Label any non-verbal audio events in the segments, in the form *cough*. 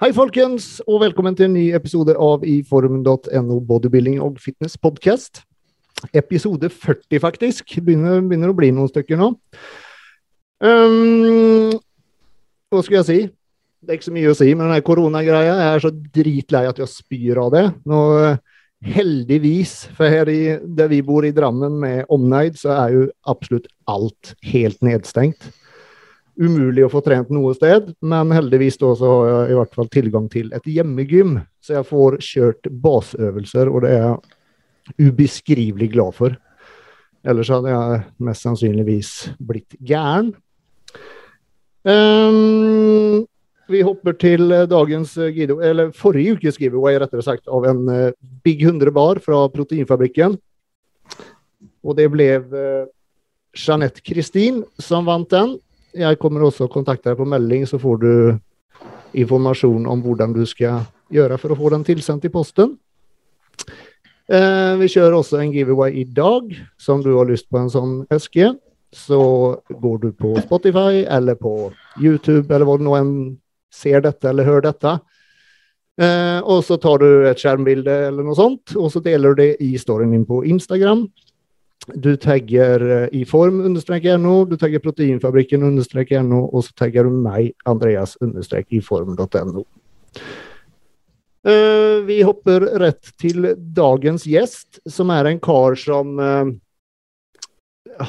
Hei, folkens, og velkommen til en ny episode av iform.no bodybuilding og fitness podcast. Episode 40, faktisk. Begynner, begynner å bli noen stykker nå. Um, hva skal jeg si? Det er ikke så mye å si, men den koronagreia Jeg er så dritlei at jeg spyr av det. Nå, heldigvis, for her i, der vi bor i Drammen med omneid, så er jo absolutt alt helt nedstengt umulig å få trent noe sted, men heldigvis da så har jeg i hvert fall tilgang til et hjemmegym, så jeg får kjørt baseøvelser, og det er jeg ubeskrivelig glad for. Ellers hadde jeg mest sannsynligvis blitt gæren. Um, vi hopper til dagens giveaway, eller forrige ukes giveaway, rettere sagt, av en uh, Big 100 bar fra Proteinfabrikken. Og det ble uh, Jeanette Kristin som vant den. Jeg kommer også å kontakte deg på melding, så får du informasjon om hvordan du skal gjøre for å få den tilsendt i posten. Eh, vi kjører også en giveaway i dag, som du har lyst på en sånn eske. Så går du på Spotify eller på YouTube eller hvor nå enn ser dette eller hører dette. Eh, og så tar du et skjermbilde eller noe sånt, og så deler du det i storyen din på Instagram. Du tagger eh, i form understrek no, du tagger proteinfabrikken no, og så tagger du meg, Andreas understrek i form.no. Uh, eh, vi hopper rett til dagens gjest, som er en kar som uh,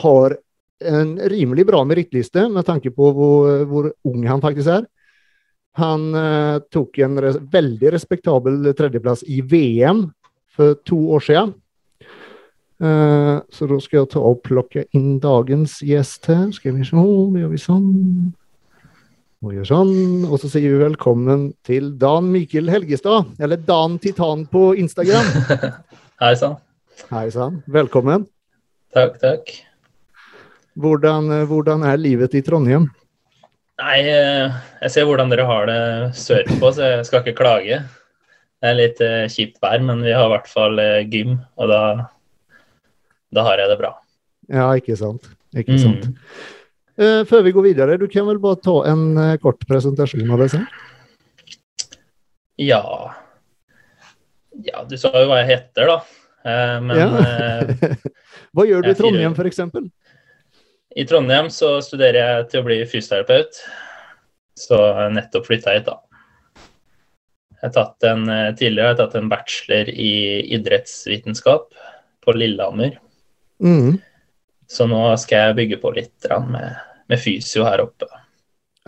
har en rimelig bra merittliste med tanke på hvor, hvor, ung han faktisk er. Han uh, tok en res veldig respektabel tredjeplass i VM for to år siden. Uh, så da skal jeg ta og plukke inn dagens gjest her. Skal vi se, da gjør vi sånn. Og gjør sånn. Og så sier vi velkommen til Dan Mikkel Helgestad, eller Dan Titan på Instagram. *laughs* Hei sann. Hei sann. Velkommen. Takk, takk. Hvordan, eh, hvordan, er livet i Trondheim? Nei, eh, jeg ser hvordan dere har det sørpå, så jeg skal ikke klage. Det er litt kjipt vær, men vi har i hvert fall gym, og da da har jeg det bra. Ja, ikke sant. Ikke mm. sant. Uh, før vi går videre, du kan vel bare ta en uh, kort presentasjon av deg selv? Ja Ja, du sa jo hva jeg heter, da. Uh, men ja. *laughs* Hva gjør du i Trondheim, f.eks.? I Trondheim så studerer jeg til å bli fysioterapeut. Så jeg nettopp flytta hit, da. Jeg har tatt en, tidligere har jeg tatt en bachelor i idrettsvitenskap på Lillehammer. Mm. Så nå skal jeg bygge på litt med, med, fysio her oppe.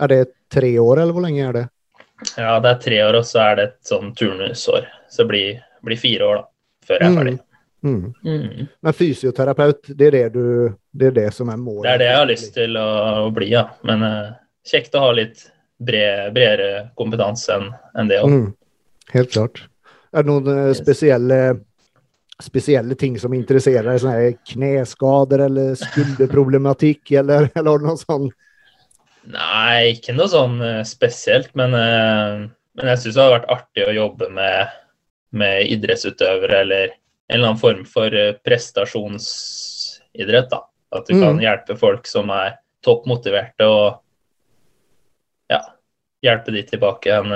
Er det tre år, eller hvor lenge er det? Ja, det er tre år, og så er det et sånn turnusår. Så det blir, blir fire år, da, før jeg er mm. ferdig. Mm. Mm. Men fysioterapeut, det er det, du, det er det som er målet? Det er det jeg har lyst til å, å bli, ja. Men uh, kjekt å ha litt bred, bredere kompetanse enn en det òg. Mm. Helt klart. Er det noen uh, spesielle spesielle ting som interesserer deg? Sånne kneskader eller skulderproblematikk, *laughs* eller, eller noe sånt? Nei, ikke noe sånn uh, spesielt. Men, uh, men jeg syns det hadde vært artig å jobbe med, med idrettsutøvere eller en eller annen form for uh, prestasjonsidrett. da. At du mm. kan hjelpe folk som er toppmotiverte, og ja, hjelpe de tilbake igjen.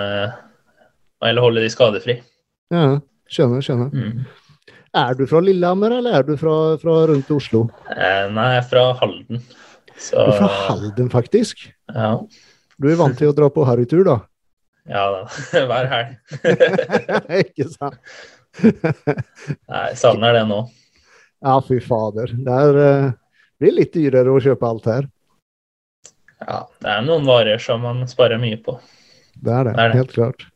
eller holde de skadefri. Ja, skjønner, skjønner. Mm. Er du fra Lillehammer, eller er du fra, fra rundt Oslo? Eh, nei, jeg er fra Halden. Så... Du er fra Halden, faktisk? Ja. Du er vant til å dra på harrytur, da? *laughs* Ja da. *laughs* Hver helg. *laughs* Ikke sant? nei, savner det nå. Ja, fy fader. Det er, uh, blir litt dyrere å kjøpe alt her. Ja, det er noen varer som man sparer mye på. Det er det, det, er det. helt klart.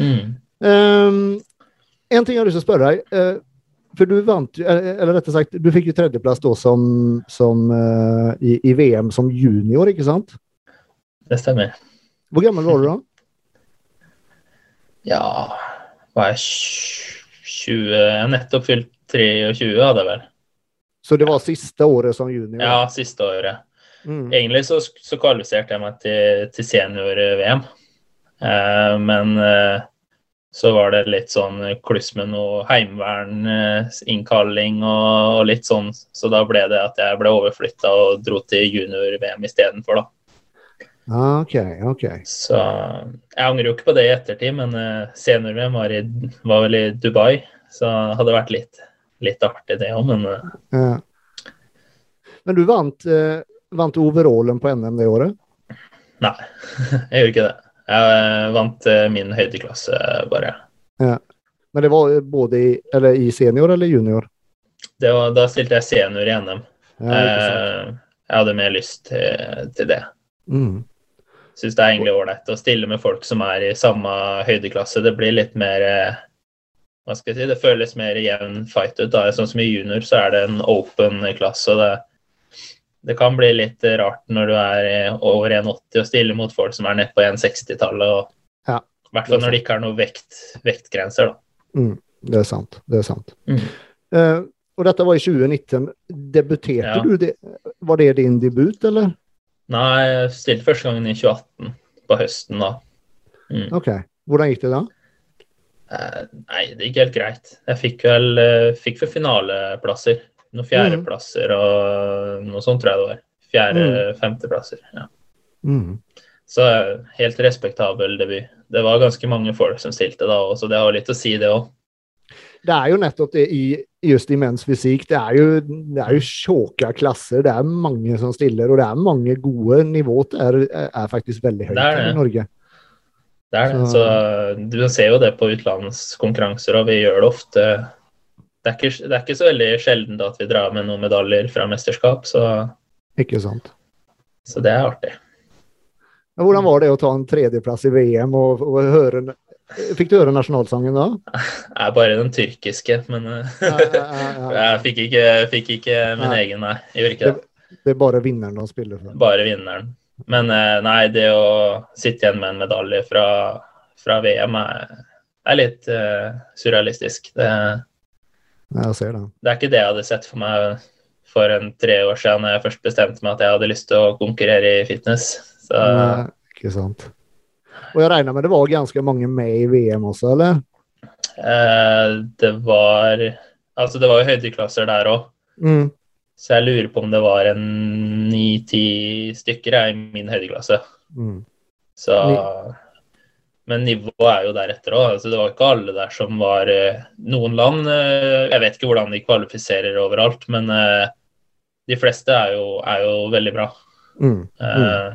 Mm. Um, en ting jeg har lyst til å spørre deg. Uh, for du vant eller rättare sagt, du fikk jo tredjeplass då som, som uh, i, i, VM som junior, ikke sant? Det stemmer. Hvor gammel var du da? *laughs* Ja Var jeg 20 Jeg har nettopp fylt 23, hadde jeg vel. Så det var siste året som junior? Ja, siste året. Mm. Egentlig så, så, kvalifiserte jeg meg til, til senior-VM, uh, men uh, så var det litt sånn kluss med noe heimeverninnkalling og, og litt sånn. Så da ble det at jeg ble overflytta og dro til junior-VM istedenfor, da. Ok, ok. Så jeg angrer jo ikke på det i ettertid, men uh, senior-VM var, var vel i Dubai, så det hadde vært litt, litt artig det òg, men uh, Ja. Men du vant, eh, vant overallen på NM det året? nei. *laughs* jeg gjorde ikke det. Jeg vant eh, min høydeklasse, bare. Men det var både i, eller i senior eller junior? Det var, da stilte jeg senior i NM. Ja. Eh, jeg hadde mer lyst til, til det. Mm. Syns det er egentlig ålreit å stille med folk som er i samme høydeklasse. Det blir litt mer eh, Hva skal jeg si, det føles mer jevn fight ut. da. Sånn som i junior så er det en open klasse. og det, det kan bli litt rart når du er eh, over 1,80 og stiller mot folk som er nede på 1,60-tallet. og Ja, I hvert fall når det ikke er noen vekt, vektgrenser. da. Mm. Det er sant. Det er sant. Mm. Uh, og dette var i 2019. Debuterte Ja. du? Det, var det din debut, eller? Nei, jeg stilte første gangen i 2018, på høsten da. Mm. Ok. Hvordan gikk det da? Uh, Nei, det gikk helt greit. Jeg fikk vel, uh, fikk vel finaleplasser. Noen fjerdeplasser og noe sånt, tror jeg det var. Fjerde-femteplasser. Ja. Mm. Så helt respektabel debut. Det var ganske mange folk som stilte da òg, så det har litt å si, det òg. Det er jo nettopp det i just i menns fysikk. Det er jo, det er jo tjåka klasser. Det er mange som stiller, og det er mange gode. Nivået er, er faktisk veldig høyt Det det. i Norge. Det er det. Så- Så du ser jo det på utenlandskonkurranser, og vi gjør det ofte det er, ikke, det er ikke så veldig sjelden at vi drar med noen medaljer fra mesterskap, så, Ikke sant. så det er artig. Men hvordan var det å ta en tredjeplass i VM og, og høre Fikk du høre nasjonalsangen da? Er bare den tyrkiske, men eh, Ja, ja, ja, ja. *laughs* jeg fikk ikke, fikk ikke min Nei. egen, nei. Jeg gjorde ikke det. Det er bare vinneren han spiller for. Bare vinneren. Men eh, nei, det å sitte igjen med en medalje fra, fra VM er, er litt uh, surrealistisk. Det, jeg ser det. det er ikke det jeg hadde sett for meg for en tre år siden da jeg først bestemte meg at jeg hadde lyst til å konkurrere i fitness. Så Nei, ikke sant. Og jeg regner med det var ganske mange med i VM også, eller? eh, det var Altså, det var jo høydeklasser der òg. Mm. Så jeg lurer på om det var en ni-ti stykker i min høydeklasse. Mm. Så, men nivået er jo deretter òg. Altså, det var ikke alle der som var eh, Noen land eh, Jeg vet ikke hvordan de kvalifiserer overalt, men eh, de fleste er jo, er jo veldig bra. Mm. Eh,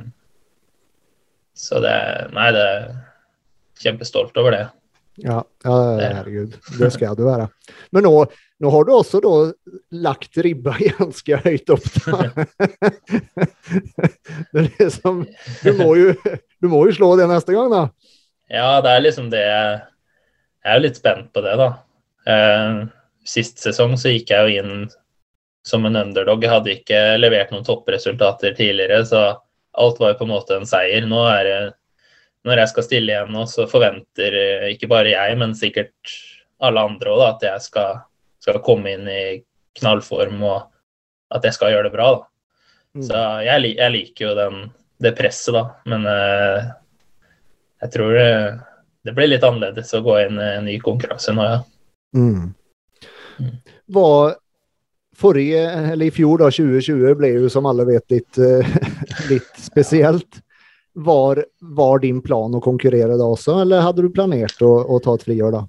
Så det Nei, det er kjempestolt over det. Ja, ja, herregud. Det skal du være. Men nå, nå har du også da lagt ribba *laughs* ganske høyt opp. Da. *laughs* Det er liksom, du, må jo, du må jo slå det neste gang, da. Ja, det er liksom det Jeg er jo litt spent på det, da. Eh, Sist sesong så gikk jeg jo inn som en underdog. Jeg hadde ikke levert noen toppresultater tidligere, så alt var jo på en måte en seier. Nå er det Når jeg skal stille igjen nå, så forventer eh, ikke bare jeg, men sikkert alle andre òg, at jeg skal, skal komme inn i knallform og at jeg skal gjøre det bra, da. Mm. Så jeg, jeg liker jo den, det presset, da. Men eh, jeg tror det, det blir litt annerledes å gå inn i en ny konkurranse nå, ja. Mm. Mm. Var forrige, eller i fjor, da, 2020, ble jo som alle vet litt, eh, *laughs* litt spesielt. Var, var din plan å konkurrere da også, eller hadde du planert å, å ta et friår da?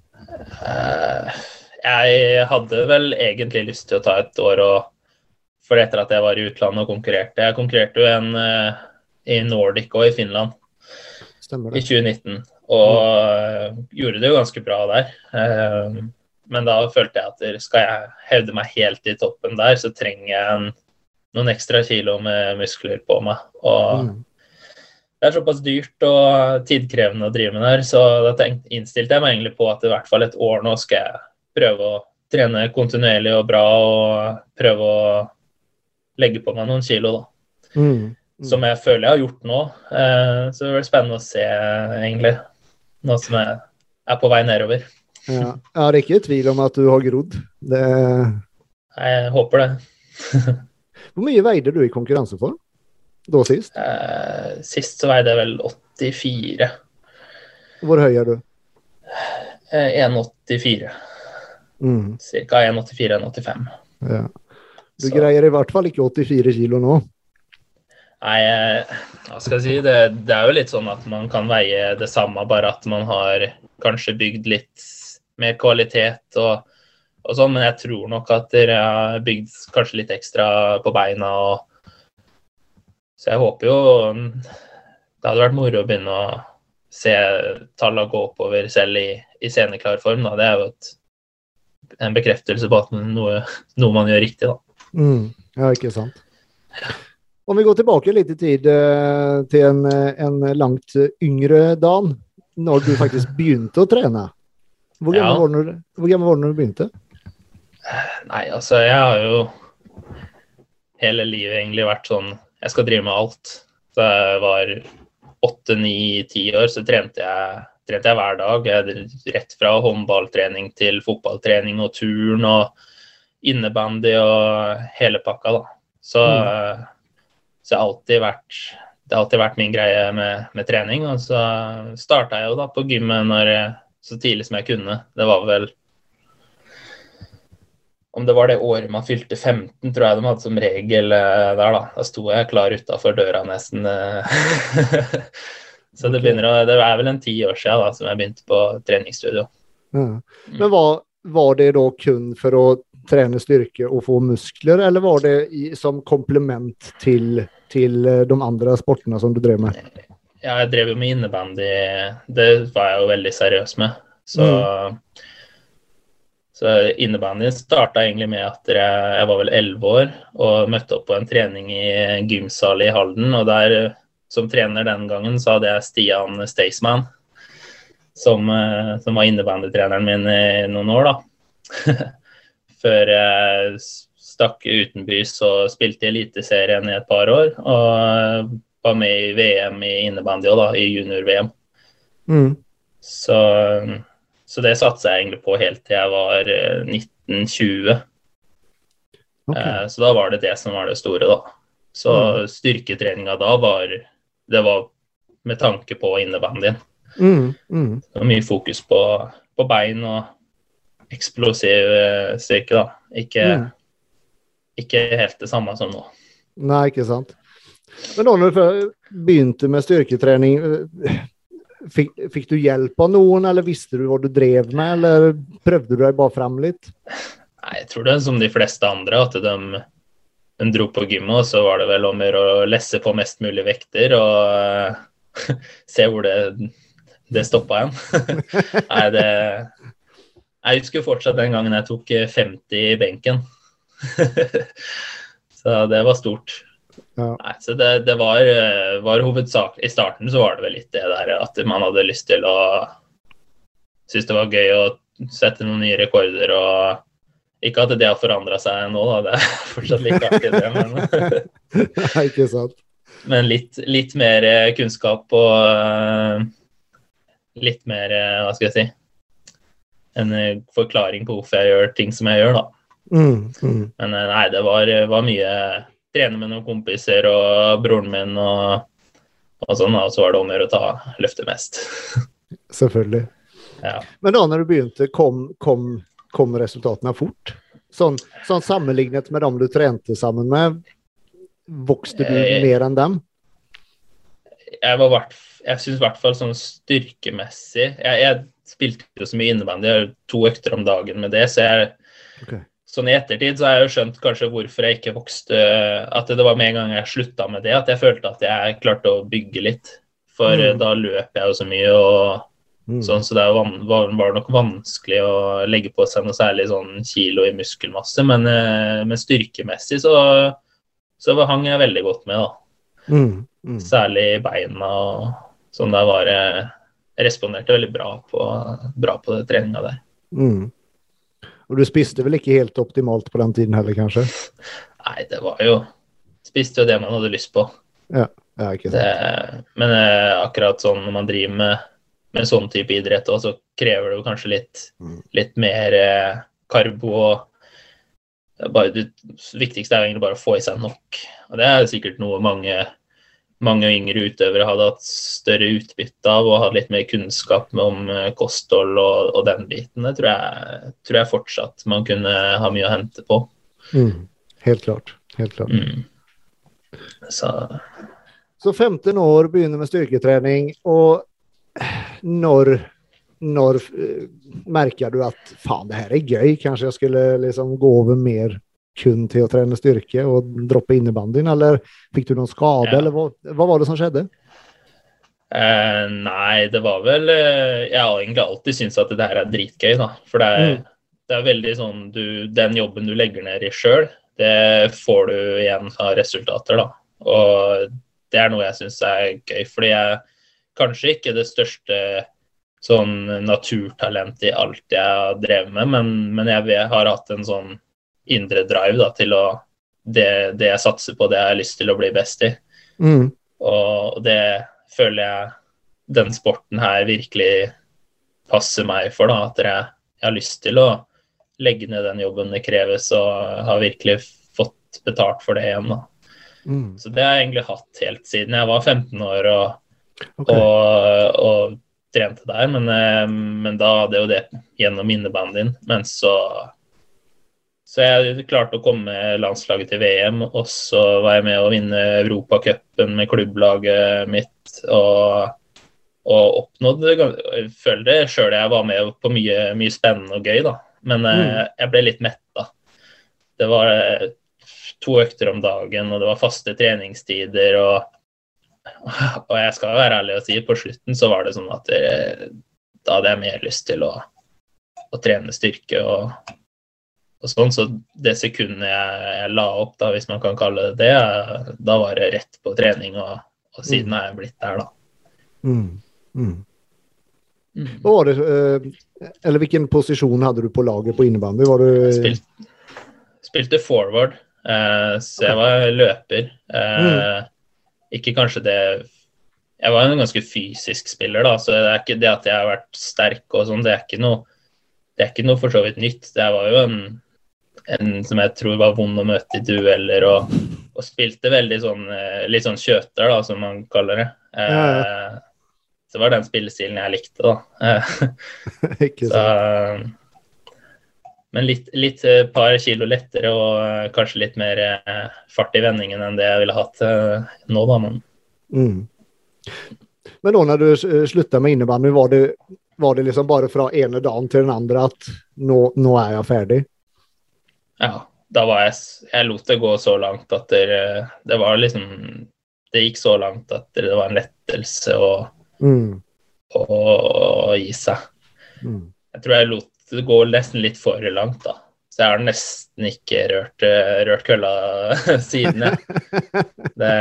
Eh, Jeg hadde vel egentlig lyst til å ta et år og For etter at jeg var i utlandet og konkurrerte Jeg konkurrerte jo en eh, i Nordic og i Finland Stemmer i 2019, og mm. gjorde det jo ganske bra der. Eh, Men da følte jeg at skal jeg hevde meg helt i toppen der, så trenger jeg en, noen ekstra kilo med muskler på meg. Og Mm. det er såpass dyrt og tidkrevende å drive med der, så da innstilte jeg meg egentlig på at i hvert fall et år nå skal jeg prøve å trene kontinuerlig og bra og prøve å legge på meg noen kilo, da. Mm. Mm. Som jeg føler jeg har gjort nå. Eh, så det blir spennende å se, egentlig. Nå som jeg er på vei nedover. Ja. Jeg har ikke i tvil om at du har grodd. Det... Jeg håper det. *laughs* Hvor mye veide du i konkurranseform da sist? Eh, sist så veide jeg vel 84. Hvor høy er du? Eh, 1,84. Mm. Ca. 1,84-1,85. Ja. Du Så- greier i hvert fall ikke 84 kilo nå. Nei, hva skal jeg si. Det, det, er jo litt sånn at man kan veie det samme, bare at man har kanskje bygd litt mer kvalitet og, og sånn. Men jeg tror nok at dere har bygd kanskje litt ekstra på beina. Og, så jeg håper jo Det hadde vært moro å begynne å se tallene gå oppover selv i, i sceneklar form. Da. Det er jo et, en bekreftelse på at noe, noe man gjør riktig, da. Mm, ja, ikke sant. Om vi går tilbake litt i tid eh, til en, en, langt yngre Dan, når du faktisk *laughs* begynte å trene. Hvor gammel, ja. var, du, hvor gammel var du når du begynte? Nei, altså, jeg har jo hele livet egentlig vært sånn Jeg skal drive med alt. Da jeg var åtte, ni, ti år, så trente jeg, trente jeg hver dag. Jeg, rett fra håndballtrening til fotballtrening og turn og innebandy og hele pakka, da. Så mm. Så det har alltid vært, det har alltid vært min greie med, med trening. Og så starta jeg jo da på gymmet når, så tidlig som jeg kunne. Det var vel om det var det året man fylte 15, tror jeg de hadde som regel eh, der, da. Da sto jeg klar utafor døra nesten. Eh. *laughs* så det, begynner å, det er vel en ti år siden da, som jeg begynte på treningsstudio. Ja. Men var, var det da kun for å trene styrke og få muskler, eller var det i, som komplement til, til eh, de andre sportene som du drev med? Ja, jeg drev jo med innebandy. Det var jeg jo veldig seriøs med. Så, mm. så innebandy starta egentlig med at jeg, jeg var vel elleve år og møtte opp på en trening i gymsal i Halden. Og der, som trener den gangen, så hadde jeg Stian Staysman, som, eh, som var innebandytreneren min i noen år, da. *laughs* før jeg stakk utenbys og spilte i Eliteserien i et par år. Og var med i VM i innebandy òg, da, i junior-VM. Mm. Så, så, det satsa jeg egentlig på helt til jeg var 1920. Eh, okay. Eh, så da var det det som var det store, da. Så mm. styrketreninga da var Det var med tanke på innebandyen. Mm. Mm. Det var mye fokus på, på bein og eksplosiv eh, styrke, da. Ikke, mm. Ikke, helt det samme som nå. Nei, ikke sant. Men da når du begynte med styrketrening, eh, fikk, fikk, du hjelp av noen, eller visste du hva du drev med, eller prøvde du deg bare frem litt? Nei, jeg tror det er som de fleste andre, at de, de dro på gymmet, og så var det vel om å lesse på mest mulig vekter og uh, *laughs* se hvor det, det stoppa igjen. *laughs* Nei, det jeg husker fortsatt den gangen jeg tok 50 eh, i benken. *laughs* så det var stort. Ja. Nei, så det, det var, eh, var hovedsak I starten så var det vel litt det der at man hadde lyst til å Synes det var gøy å sette noen nye rekorder og Ikke at det har forandra seg nå, da. Det er *laughs* fortsatt like artig, det. Men, *laughs* Nei, ikke sant. men litt, litt, mer eh, kunnskap og litt mer Hva skal jeg si en eh, forklaring på hvorfor jeg gjør ting som jeg gjør, da. Mm, mm. Men eh, nei, det var, var, mye trene med noen kompiser og broren min og, og sånn, og så var det om å gjøre å ta løftet mest. *laughs* Selvfølgelig. Ja. Men da når du begynte, kom, kom, kom resultatene fort? Sånn, sånn, sammenlignet med dem du trente sammen med, vokste du jeg, mer enn dem? Jeg, var jeg syns i hvert fall sånn styrkemessig jeg, jeg spilte jo så mye innebandy, jeg har to økter om dagen med det. Så jeg, okay. Sånn i ettertid så har jeg jo skjønt kanskje hvorfor jeg ikke vokste At det var med en gang jeg slutta med det, at jeg følte at jeg klarte å bygge litt. For mm. da løp jeg jo så mye og mm. sånn, så det var, var, nok vanskelig å legge på seg noe særlig sånn kilo i muskelmasse. Men, eh, men styrkemessig så, så hang jeg veldig godt med, da. Mm. mm. Særlig beina og sånn. Der var jeg responderte veldig bra på, bra på treninga der. Mm. Og du spiste vel ikke helt optimalt på den tiden heller, kanskje? Nei, det var jo Spiste jo det man hadde lyst på. Ja, ja ikke sant. Det, men eh, akkurat sånn når man driver med, med sånn type idrett òg, så krever det jo kanskje litt, mm. litt mer eh, karbo og bare, det viktigste er egentlig bare å få i seg nok. Og det er sikkert noe mange mange yngre utøvere hadde hatt større utbytte av og hatt litt mer kunnskap om eh, kosthold og, og den biten. Det tror jeg, tror jeg, fortsatt man kunne ha mye å hente på. Mm, helt klart. Helt klart. Mm. Så Så 15 år, begynner med styrketrening, og når, når eh, merker du at faen, det her er gøy, kanskje jeg skulle liksom gå over mer kun til å trene styrke og droppe innebandyen, eller fikk du noen skade, Ja. eller hva, hva var det som skjedde? Eh, nei, det var vel eh, Jeg har egentlig alltid syntes at det her er dritgøy, da. For det er, Mm. det er veldig sånn du, Den jobben du legger ned i sjøl, det får du igjen av resultater, da. Og det er noe jeg syns er gøy, fordi jeg kanskje ikke det største sånn naturtalent i alt jeg har drevet med, men, men jeg har hatt en sånn indre drive da, til å det, det jeg satser på, det jeg har lyst til å bli best i. Mm. Og det føler jeg den sporten her virkelig passer meg for. da, At jeg, jeg har lyst til å legge ned den jobben det kreves, og har virkelig fått betalt for det igjen. da. Mm. Så det har jeg egentlig hatt helt siden jeg var 15 år og, okay. og, og trente der. Men, eh, men da hadde jeg jo det gjennom innebandyen. Men så så jeg klarte å komme landslaget til VM, og så var jeg med å vinne Europacupen med klubblaget mitt. Og, og oppnådde Jeg føler det sjøl jeg var med på mye, mye spennende og gøy, da. Men mm. jeg ble litt metta. Det var eh, to økter om dagen, og det var faste treningstider. og og jeg skal være ærlig og si, på slutten så var det sånn at det, da hadde jeg mer lyst til å, å trene styrke og sånn. Så det sekundet jeg, jeg la opp, da, hvis man kan kalle det det, da var det rett på trening, og, og siden er jeg blitt der, da. Mm. Mm. Hva var det, eh, eller hvilken posisjon hadde du på laget på innebandy? Var du Spilt, spilte forward, eh, så jeg var løper. Eh, Ikke kanskje det Jeg var en ganske fysisk spiller, da, så det er ikke det at jeg har vært sterk og sånn, det er ikke noe det er ikke noe for så vidt nytt. Det var jo en, en som jeg tror var vond å møte i dueller, og, og spilte veldig sånn eh, litt sånn kjøter, da, som man kaller det. Eh, Ja, Så det var den spillestilen jeg likte, da. *laughs* Eh, Ikke så, sant. men litt, litt eh, par kilo lettere og eh, kanskje litt mer eh, fart i vendingen enn det jeg ville hatt eh, nå, da. Men Mm. Men da når du eh, slutta med innebandy, var det, var det liksom bare fra ene dagen til den andre at nå, nå er jeg ferdig? Ja, da var jeg Jeg lot det gå så langt at det, det var liksom Det gikk så langt at det var en lettelse å, Mm. å, å gi seg. Mm. Jeg tror jeg lot det gå nesten litt for langt, da. Så jeg har nesten ikke rørt, eh, rørt kølla *laughs* siden, jeg. *laughs* Det,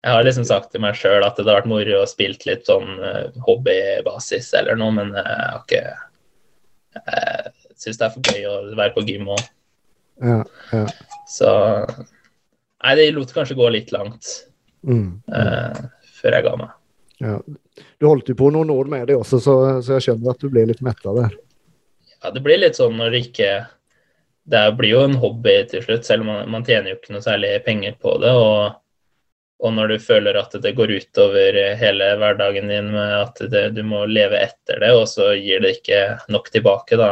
jeg har liksom sagt til meg sjøl at det hadde vært moro å spilt litt sånn eh, hobbybasis eller noe, men jeg har ikke Jeg syns det er for gøy å være på gym òg, Ja, ja. så Nei, det lot kanskje gå litt langt Mm. eh, før jeg ga meg. ja. Du holdt jo på noen år med det også, så, så jeg skjønner at du ble litt metta der. Ja, det blir litt sånn når det ikke Det blir jo en hobby til slutt, selv om man, man tjener jo ikke noe særlig penger på det. og og når du føler at det går utover hele hverdagen din med at det, du må leve etter det, og så gir det ikke nok tilbake, da,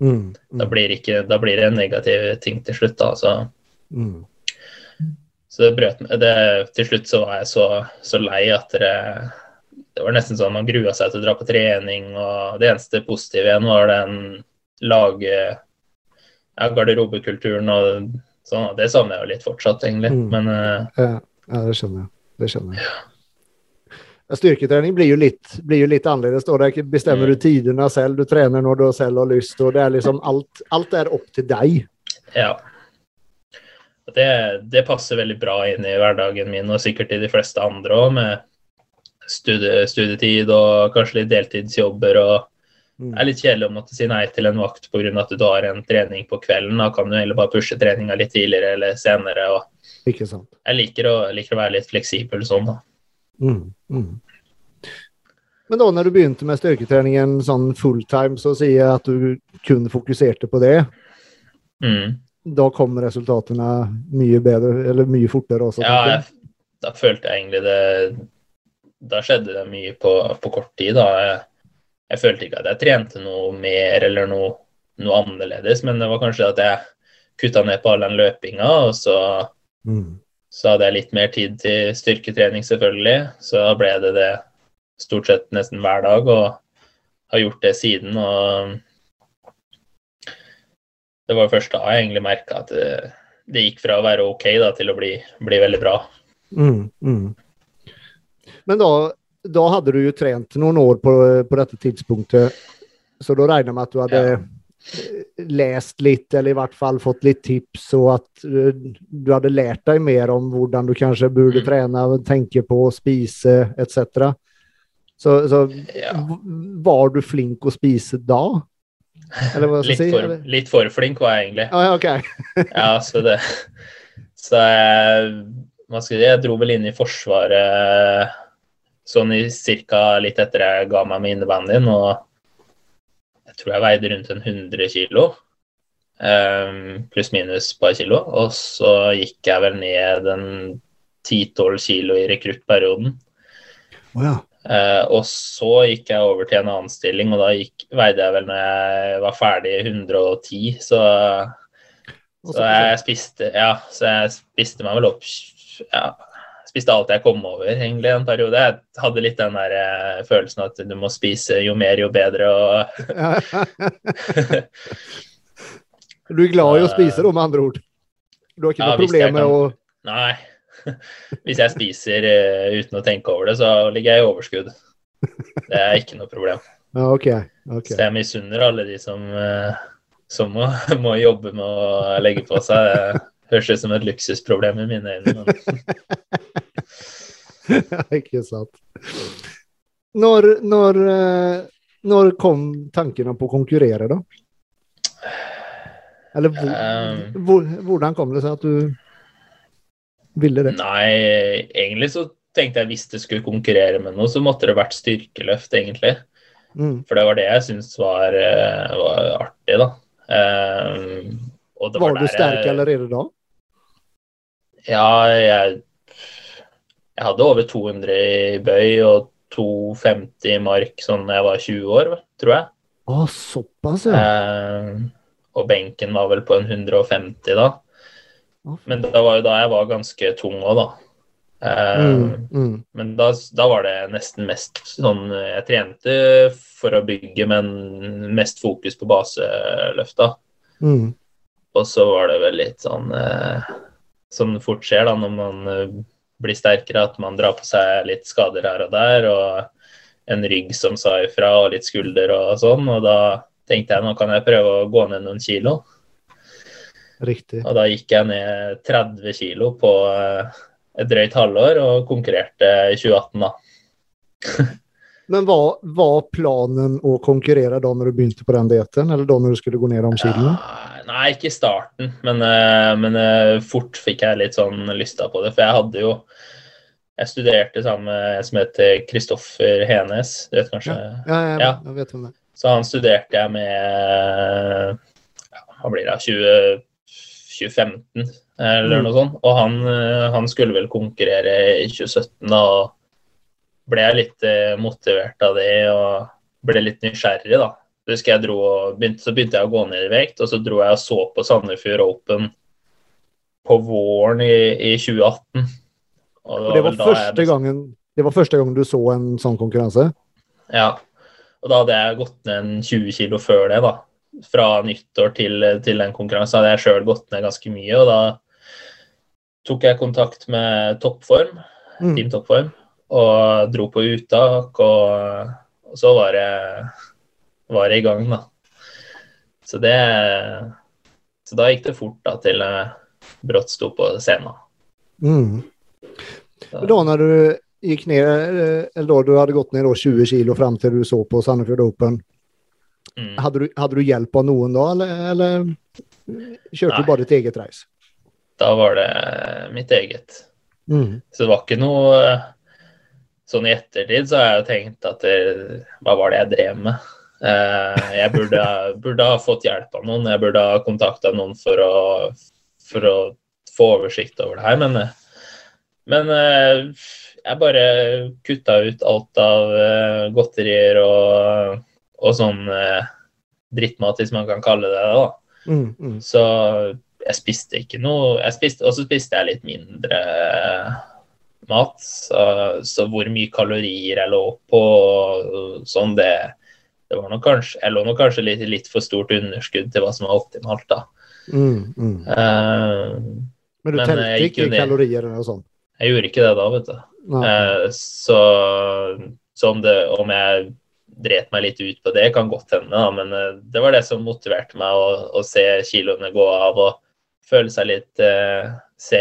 Mm. da, Mm. blir, ikke, da blir det en negativ ting til slutt. Da, så Mm. så det brøt meg. Det, til slutt så var jeg så, så lei at det, det var nesten sånn man grua seg til å dra på trening, og det eneste positive igjen var den lag... Ja, garderobekulturen og sånn. Det savner jeg jo litt fortsatt, egentlig. Mm. Men uh, Ja, ja, det skjønner jeg. Det skjønner jeg. Ja, Styrketrening blir jo litt, blir jo litt annerledes. Da. Der bestemmer Mm. du tidene selv, du trener når du selv har lyst. og det er liksom alt, alt er opp til deg. ja. Det, det passer veldig bra inn i hverdagen min, og sikkert i de fleste andre òg, med studie, studietid og kanskje litt deltidsjobber. og Mm. Det er litt kjedelig å måtte si nei til en vakt pga. at du har en trening på kvelden. Da kan du heller bare pushe treninga litt tidligere eller senere. og. Jeg liker å, liker å være litt fleksibel sånn, da. Mm. Mm. Men da når du begynte med styrketreningen sånn fulltime, så sier jeg at du kun fokuserte på det. Mm. Da kom resultatene mye bedre, eller mye fortere også. Ja, jeg, da følte jeg egentlig det Da skjedde det mye på, på kort tid, da. Jeg, jeg følte ikke at jeg trente noe mer eller noe, noe annerledes, men det var kanskje at jeg kutta ned på all den løpinga, og så Mm. Så hadde jeg litt mer tid til styrketrening, selvfølgelig. Så ble det det stort sett nesten hver dag, og har gjort det siden. Og det var først da jeg egentlig merka at det, det, gikk fra å være OK da, til å bli, bli veldig bra. Mm, mm. Men da, da, hadde du jo trent noen år på, på dette tidspunktet, så da regner jeg med at du hadde ja. Lest litt, eller i hvert fall fått litt tips, og at uh, du hadde lært deg mer om hvordan du kanskje burde mm. trene, tenke på, spise etc. Så, så ja. var du flink å spise da? litt, si, for, litt, for, flink var jeg egentlig. Ah, okay. *laughs* ja, så det Så jeg, hva skal jeg, dro vel inn i Forsvaret sånn i cirka litt etter jeg ga meg med innebandyen, og tror jeg veide rundt en 100 kilo. Um, pluss-minus et par kilo. Og så gikk jeg vel ned en 10-12 kilo i rekruttperioden. Oh, ja. Uh, og så gikk jeg over til en annen stilling, og da gikk, veide jeg vel når jeg var ferdig 110, så, så jeg spiste Ja, så jeg spiste meg vel opp ja, spiste alt jeg kom over, egentlig, en periode. Jeg hadde litt den der uh, følelsen at du må spise jo mer, jo bedre, *laughs* Du er glad i å spise, da, med andre ord? Du har ikke ja, noe problem med å Nei. *laughs* Hvis jeg spiser uh, uten å tenke over det, så ligger jeg i overskudd. Det er ikke noe problem. Okay, okay. Så jeg misunner alle de som, uh, som må, *laughs* må, jobbe med å legge på seg. Høres ut som et luksusproblem i mine øyne. *laughs* ikke sant. Når, når, uh, når kom tankene på å konkurrere, da? Eller hvor, um, hvordan kom det seg at du ville det? Nei, egentlig så tenkte jeg hvis det skulle konkurrere med noe, så måtte det vært styrkeløft, egentlig. Mm. For det var det jeg syntes var, eh, var, artig, da. Um, var, var, du sterk jeg, allerede da? Ja, jeg, jeg hadde over 200 i bøy og 250 i mark sånn da jeg var 20 år, tror jeg. Å, såpass, ja. Eh, og benken var vel på en 150 da. Men det var jo da jeg var ganske tung òg, da. Eh, mm, mm. Men da, da, var det nesten mest sånn Jeg trente for å bygge, men mest fokus på baseløfta. Mm. Og så var det vel litt sånn uh, Som fort skjer da når man uh, blir sterkere, at man drar på seg litt skader her og der. Og en rygg som sa ifra, og litt skulder og sånn. Og da tenkte jeg nå kan jeg prøve å gå ned noen kilo. Riktig. Og da gikk jeg ned 30 kilo på eh, et drøyt halvår og konkurrerte i 2018, da. *laughs* Men var, var, planen å konkurrere da når du begynte på den dietten, eller da når du skulle gå ned om kiloene? Ja, nei, ikke i starten, men, eh, men, eh, fort fikk jeg litt sånn lysta på det. For jeg hadde jo Jeg studerte sammen med en som heter Kristoffer Henes, du vet kanskje? Ja, ja, ja. jeg vet om det. Så han studerte jeg med ja, Hva blir det, 20 2015 eller mm. noe sånt. Og han, eh, han, skulle vel konkurrere i 2017, da. og ble jeg litt motivert av det og ble litt nysgjerrig, da. Husker jeg dro og begynte, Så begynte jeg å gå ned i vekt, og så dro jeg og så på Sandefjord Open på våren i, i 2018. Og det, var, det, var første gangen, det var første gangen du så en sånn konkurranse? Ja. Og da hadde jeg gått ned en 20 kilo før det, da fra nyttår til, til den konkurransen hadde jeg sjøl gått ned ganske mye. Og da tok jeg kontakt med Toppform, mm. Team Toppform, og dro på uttak. Og, og så var jeg, var i gang, da. Så det Så da gikk det fort da til jeg brått sto på scenen. Mm. Da når du gikk ned, eller da du hadde gått ned 20 kilo fram til du så på Sandefjord Open, Mm. Hadde, du, hadde, du, hjelp av noen da, eller, eller kjørte Nei. du bare ditt eget reis? Da var det mitt eget. Mm. Så det var ikke noe Sånn i ettertid så har jeg tenkt at det, hva var det jeg drev med? Eh, jeg burde, burde, ha fått hjelp av noen, jeg burde ha kontakta noen for å, for å, få oversikt over det her. Men, men eh, jeg bare kutta ut alt av eh, godterier og og sånn eh, drittmat, hvis man kan kalle det det. da. Mm, mm. Så jeg spiste ikke noe jeg spiste, Og så spiste jeg litt mindre mat. Så, så, hvor mye kalorier jeg lå på, sånn det, det var nok kanskje, Jeg lå nok kanskje litt, litt for stort underskudd til hva som var optimalt, da. Mm, mm. Uh, men du telte ikke kalorier og sånn? Jeg gjorde ikke det da, vet du. Uh, så, så om, det, om jeg dret meg litt ut på det, kan godt hende, da, men uh, det var det som motiverte meg å, å, se kiloene gå av og føle seg litt se,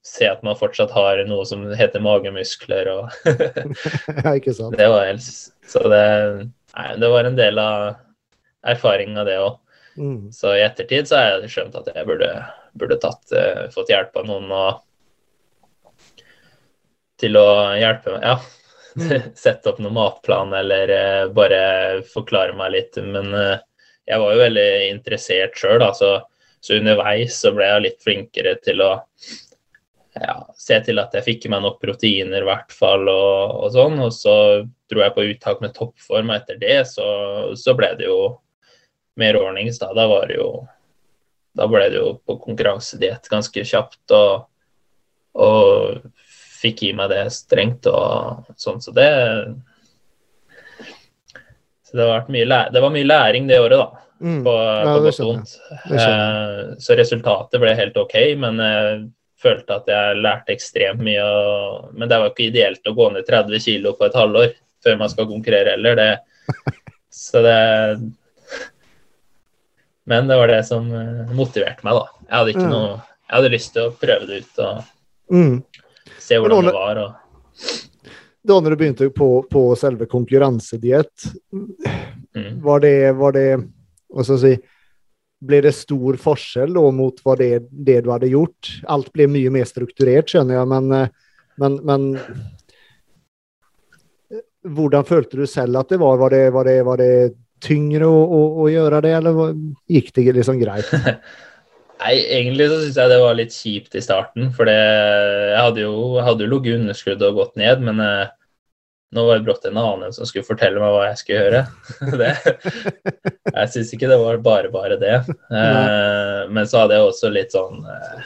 se, at man fortsatt har noe som heter magemuskler og *laughs* Ja, ikke sant. *laughs* Det var helst. Så det, det var en del av erfaringa, det òg. Mm. Så i ettertid så har jeg skjønt at jeg burde, burde tatt, uh, fått hjelp av noen og, til å hjelpe meg. Ja, *laughs* mm. sette opp noen matplan eller uh, bare forklare meg litt. Men uh, jeg var jo veldig interessert sjøl. Så så underveis så ble jeg litt flinkere til å ja, se til at jeg fikk i meg nok proteiner i hvert fall, og, og, sånn. Og så dro jeg på uttak med toppform, og etter det så, så ble det jo mer ordnings. Da. da var det jo Da ble det jo på konkurransediett ganske kjapt, og, og fikk i meg det strengt og sånn. Så det Så det, mye, det var mye læring det året, da. Mm. på, ja, på godt og vondt. Eh, så resultatet ble helt OK, men jeg følte at jeg lærte ekstremt mye. Og, men det var ikke ideelt å gå ned 30 kg på et halvår før man skal konkurrere heller. Det, *laughs* så det Men det var det som eh, motiverte meg, da. Jeg hadde ikke noe Jeg hadde lyst til å prøve det ut og mm. se hvordan det var. og da når du begynte på, på selve konkurransediett, mm. var, var, det hva skal jeg si, ble det stor forskjell da, mot hva det, det, du hadde gjort? Alt ble mye mer strukturert, skjønner jeg, men, eh, men, men hvordan følte du selv at det var? Var det, var det, var det tyngre å, å, å, gjøre det, eller gikk det liksom greit? *laughs* Nei, egentlig så syns jeg det var litt kjipt i starten. For jeg hadde jo, jo ligget underskudd og gått ned, men eh, nå var det brått en annen som skulle fortelle meg hva jeg skulle gjøre. *laughs* det, jeg syns ikke det var bare bare det. Eh, men så hadde jeg også litt sånn eh,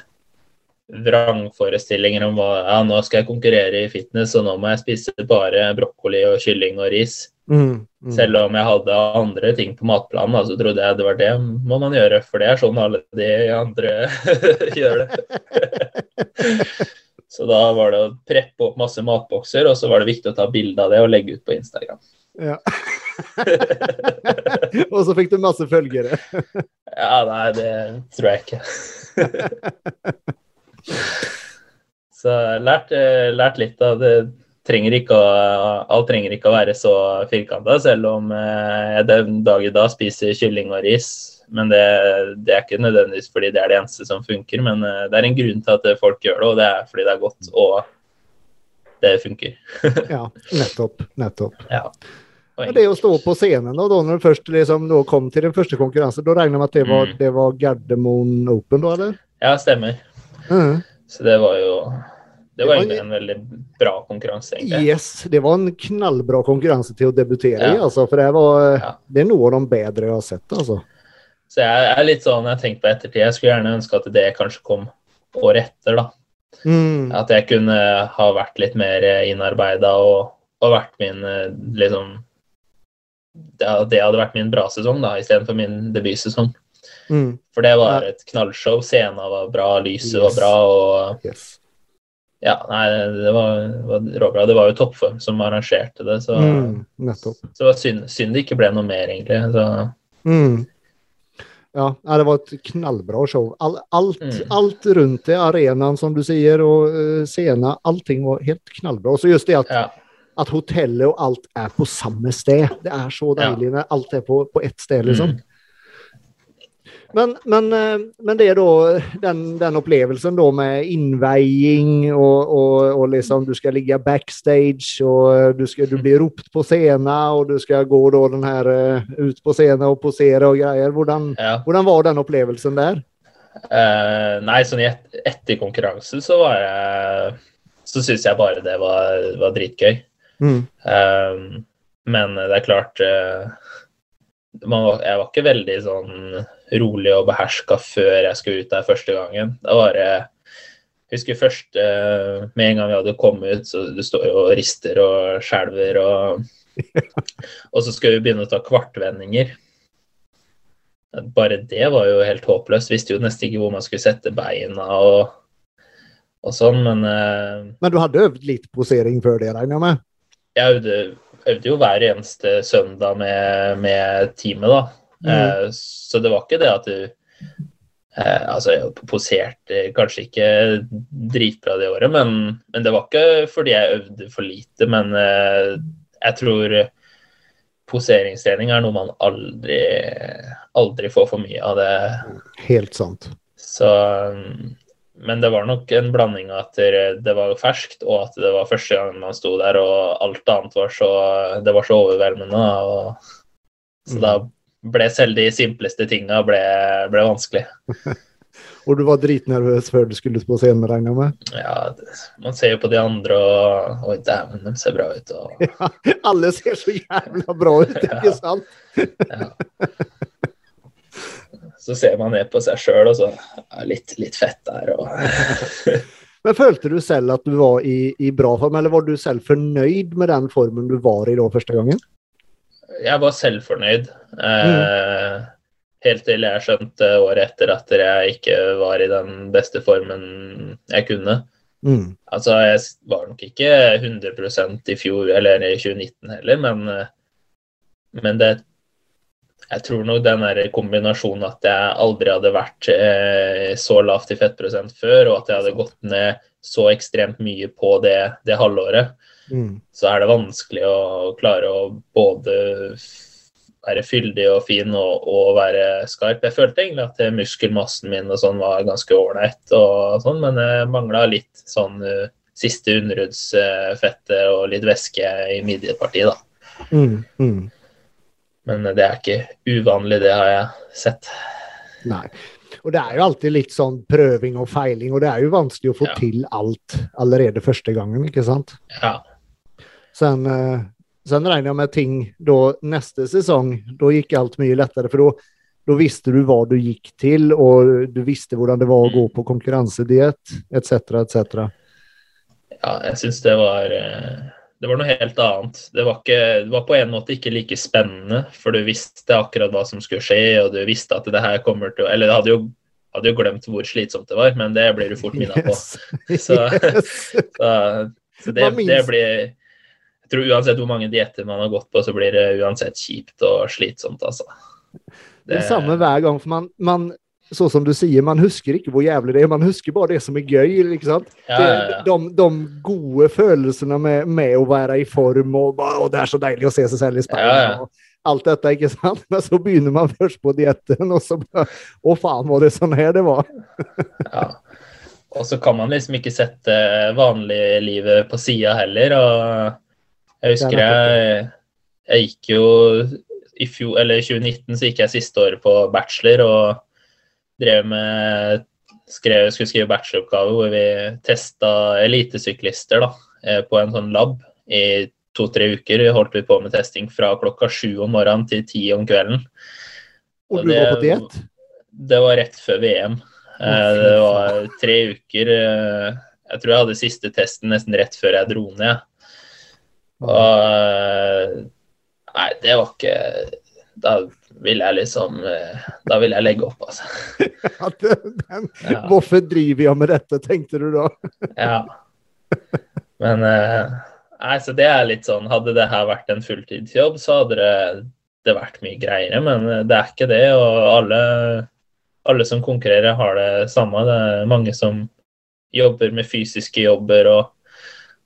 vrangforestillinger om hva ja, nå skal jeg konkurrere i fitness, og nå må jeg spise bare brokkoli og kylling og ris. Mm, mm. Selv om jeg hadde andre ting på matplanen, så trodde jeg det var det må man gjøre, for det er sånn alle de andre *laughs* gjør det. *laughs* Så da var det å preppe opp masse matbokser, og så var det viktig å ta bilde av det og legge ut på Instagram. Ja. *laughs* og så fikk du masse følgere. ja, nei, det tror jeg ikke. så lært, eh, lært litt av det. Trenger å, alt trenger ikke å være så firkanta, selv om eh, jeg den dag i dag spiser kylling og ris men det, det, er ikke nødvendigvis fordi det er det eneste som funker. Men eh, det er en grunn til at folk gjør det, og det er fordi det er godt og det funker. *laughs* ja, nettopp. Nettopp. Ja. Det å stå på scenen, da, når du først liksom, kom til den første konkurransen, da regner jeg med at det var, mm. det var Gardermoen Open, da, eller? Ja, stemmer. Mm. Så det var jo det var egentlig en veldig bra konkurranse. egentlig. Yes, det var en knallbra konkurranse til å debutere ja. i. Altså, for det, var, ja. det er noe av de bedre jeg har sett. altså. Så jeg er litt sånn, jeg tenkte på ettertid, jeg skulle gjerne ønske at det kanskje kom året etter, da. Mm. At jeg kunne ha vært litt mer innarbeida og, og, vært min liksom det, det, hadde vært min bra sesong, da, istedenfor min debutsesong. Mm. For det var et knallshow. Scenen var bra, lyset yes. var bra og yes. Ja, nei, det var, var råbra. Det var jo toppform som arrangerte det, så, mm, så det var synd, synd, det ikke ble noe mer, egentlig. Så. Mm. Ja, det var et knallbra show. All, alt, mm. alt, rundt det, arenaen som du sier, og uh, scenen, allting var helt knallbra. Og så just det at, ja. at hotellet og alt er på samme sted. Det er så deilig når alt er på, på ett sted, liksom. Mm. Men, men, eh, men, det er da den, den opplevelsen da med innveiing, og, og, og, liksom du skal ligge backstage, og du, skal, du blir ropt på scenen, og du skal gå da den her eh, ut på scenen og posere og greier. Hvordan, ja. hvordan var den opplevelsen der? Uh, nei, sånn et, etter konkurransen så var jeg Så syns jeg bare det var, var dritgøy. Mm. Uh, men det er klart uh, man, Jeg var ikke veldig sånn rolig og beherska før jeg skulle ut der første gangen. Da var det jeg husker først med en gang vi hadde kommet ut, så du står jo og rister og skjelver og *laughs* Og så skal vi begynne å ta kvartvendinger. Bare det var jo helt håpløst. Visste jo nesten ikke hvor man skulle sette beina og, og sånn, men uh, Men du hadde øvd litt posering før det, regner jeg med? Jeg øvde, øvde, jo hver eneste søndag med, med teamet, da. Mm. Uh, så det var ikke det at du Eh, Altså, jeg poserte kanskje ikke dritbra det året, men, men, det var ikke fordi jeg øvde for lite, men jeg tror poseringstrening er noe man aldri, aldri får for mye av det. Helt sant. Så, men det var nok en blanding av at det var ferskt, og at det var første gang man sto der, og alt annet var så, det var så overveldende. Og, så mm. da ble selv de simpleste tinga ble, ble vanskelig. *laughs* Og du var dritnervøs før du skulle på scenen, regner jeg med? Ja, man ser jo på de andre og Oi, dæven, de ser bra ut. Og... *laughs* Ja, alle ser så jævla bra ut, ikke *laughs* sant? ja. Så ser man ned på seg sjøl, og så er litt, litt fett der og Men følte du selv at du var i, i, bra form, eller var du selv fornøyd med den formen du var i da første gangen? Jeg var selvfornøyd. Mm. Eh, Helt til jeg skjønte året etter at jeg ikke var i den beste formen jeg kunne. Mm. Altså, jeg var nok ikke 100% i fjor eller i 2019 heller, men, men det Jeg tror nok den der kombinasjonen at jeg aldri hadde vært eh, så lavt i fettprosent før, og at jeg hadde gått ned så ekstremt mye på det, det halvåret, mm. så er det vanskelig å klare å både være fyldig og fin og, og, være skarp. Jeg følte egentlig at muskelmassen min og sånn var ganske ålreit, sånn, men jeg mangla litt sånn uh, siste underhudsfettet og litt væske i midjepartiet, da. Mm, mm. Men det er ikke uvanlig, det har jeg sett. Nei. Og det er jo alltid litt sånn prøving og feiling, og det er jo vanskelig å få ja. til alt allerede første gangen, ikke sant? Ja. Sen, uh, Sen regner jeg med ting da neste då da gikk alt mye lettere. For da visste du hva du gikk til, og du visste hvordan det var å gå på konkurransediett etc., etc. Ja, jeg syns det var eh, det var noe helt annet. Det var, ikke, det var, på en måte ikke like spennende, for du visste akkurat hva som skulle skje, og du visste at det her kommer til å Eller du hadde jo, hadde jo glemt hvor slitsomt det var, men det blir du fort minna på. Yes. Så, *laughs* så, så det, det, blir tror uansett hvor mange dietter man har gått på, så blir det uansett kjipt og slitsomt, altså. Det, det samme hver gang, for man, man så som du sier, man husker ikke hvor jævlig det er, man husker bare det som er gøy. ikke sant? Ja, ja, ja. De, de, gode følelsene med, med, å være i form, og, og, det er så deilig å se seg selv i speilet. og Alt dette, ikke sant? *laughs* Men så begynner man først på dietten, og så bare Å, faen, var det sånn her det var? *laughs* ja. Og så kan man liksom ikke sette vanliglivet på sida heller. og jeg husker jeg, jeg gikk jo i fjor, eller 2019 så gikk jeg siste året på bachelor og drev med skrev, skulle skrive bacheloroppgave hvor vi testa elitesyklister da, eh, på en sånn lab i to-tre uker. Vi holdt vi på med testing fra klokka sju om morgenen til ti om kvelden. Og du det, var på diett? Det var rett før VM. Eh, det var tre uker. Eh, jeg tror jeg hadde siste testen nesten rett før jeg dro ned. Og Nei, det var ikke Da vil jeg liksom Da vil jeg legge opp, altså. *laughs* den, ja. Hvorfor driver jeg med dette, tenkte du da? *laughs* ja. Men Nei, så det er litt sånn Hadde det her vært en fulltidsjobb, så hadde det, det vært mye greiere, men det er ikke det. Og alle, alle som konkurrerer, har det samme. Det er mange som jobber med fysiske jobber og,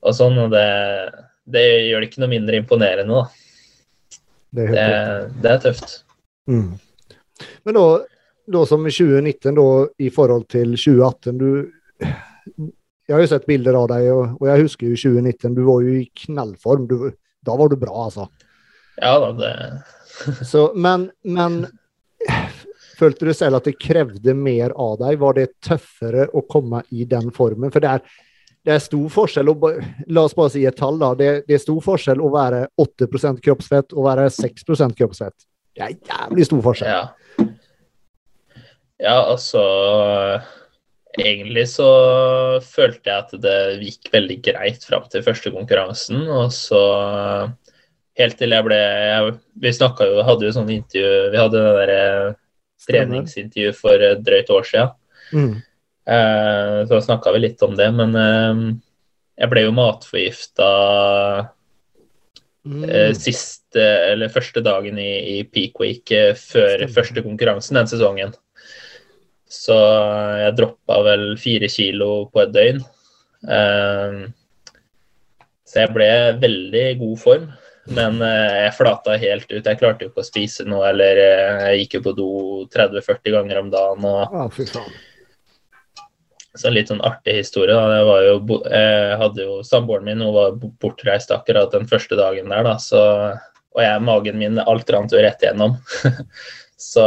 og sånn, og det det gjør det ikke noe mindre imponerende, da. Det er, det, det er tøft. Mm. Men da, da som 2019, da, i forhold til 2018 du, Jeg har jo sett bilder av deg, og, og jeg husker jo 2019. Du var jo i knallform. Du, da var du bra, altså. Ja da, det *laughs* Så, men, men Følte du selv at det krevde mer av deg? Var det tøffere å komme i den formen? For det er, det er stor forskjell å, La oss bare si et tall. da, det, det er stor forskjell å være 8% kroppsfett og være 6 kroppsfett. Det er jævlig stor forskjell. Ja. Ja, altså Egentlig så følte jeg at det gikk veldig greit fram til første konkurransen. Og så helt til jeg ble jeg, Vi snakka jo, hadde jo sånn intervju Vi hadde det derre treningsintervju for et drøyt år siden. Mm. Eh, så snakka vi litt om det, men eh, jeg ble jo matforgifta Mm. eh, siste, eller første dagen i, i peak week før Stemmer. første konkurransen den sesongen. Så jeg droppa vel fire kilo på et døgn. Så jeg ble veldig god form, men jeg flata helt ut. Jeg klarte jo ikke å spise noe, eller jeg gikk jo på do 30-40 ganger om dagen. og faen. Så en litt sånn artig historie. Da. Jeg, var jo, jeg hadde jo Samboeren min hun var bortreist akkurat den første dagen der, da. Så, og jeg, magen min, alt rant jo rett igjennom. *laughs* så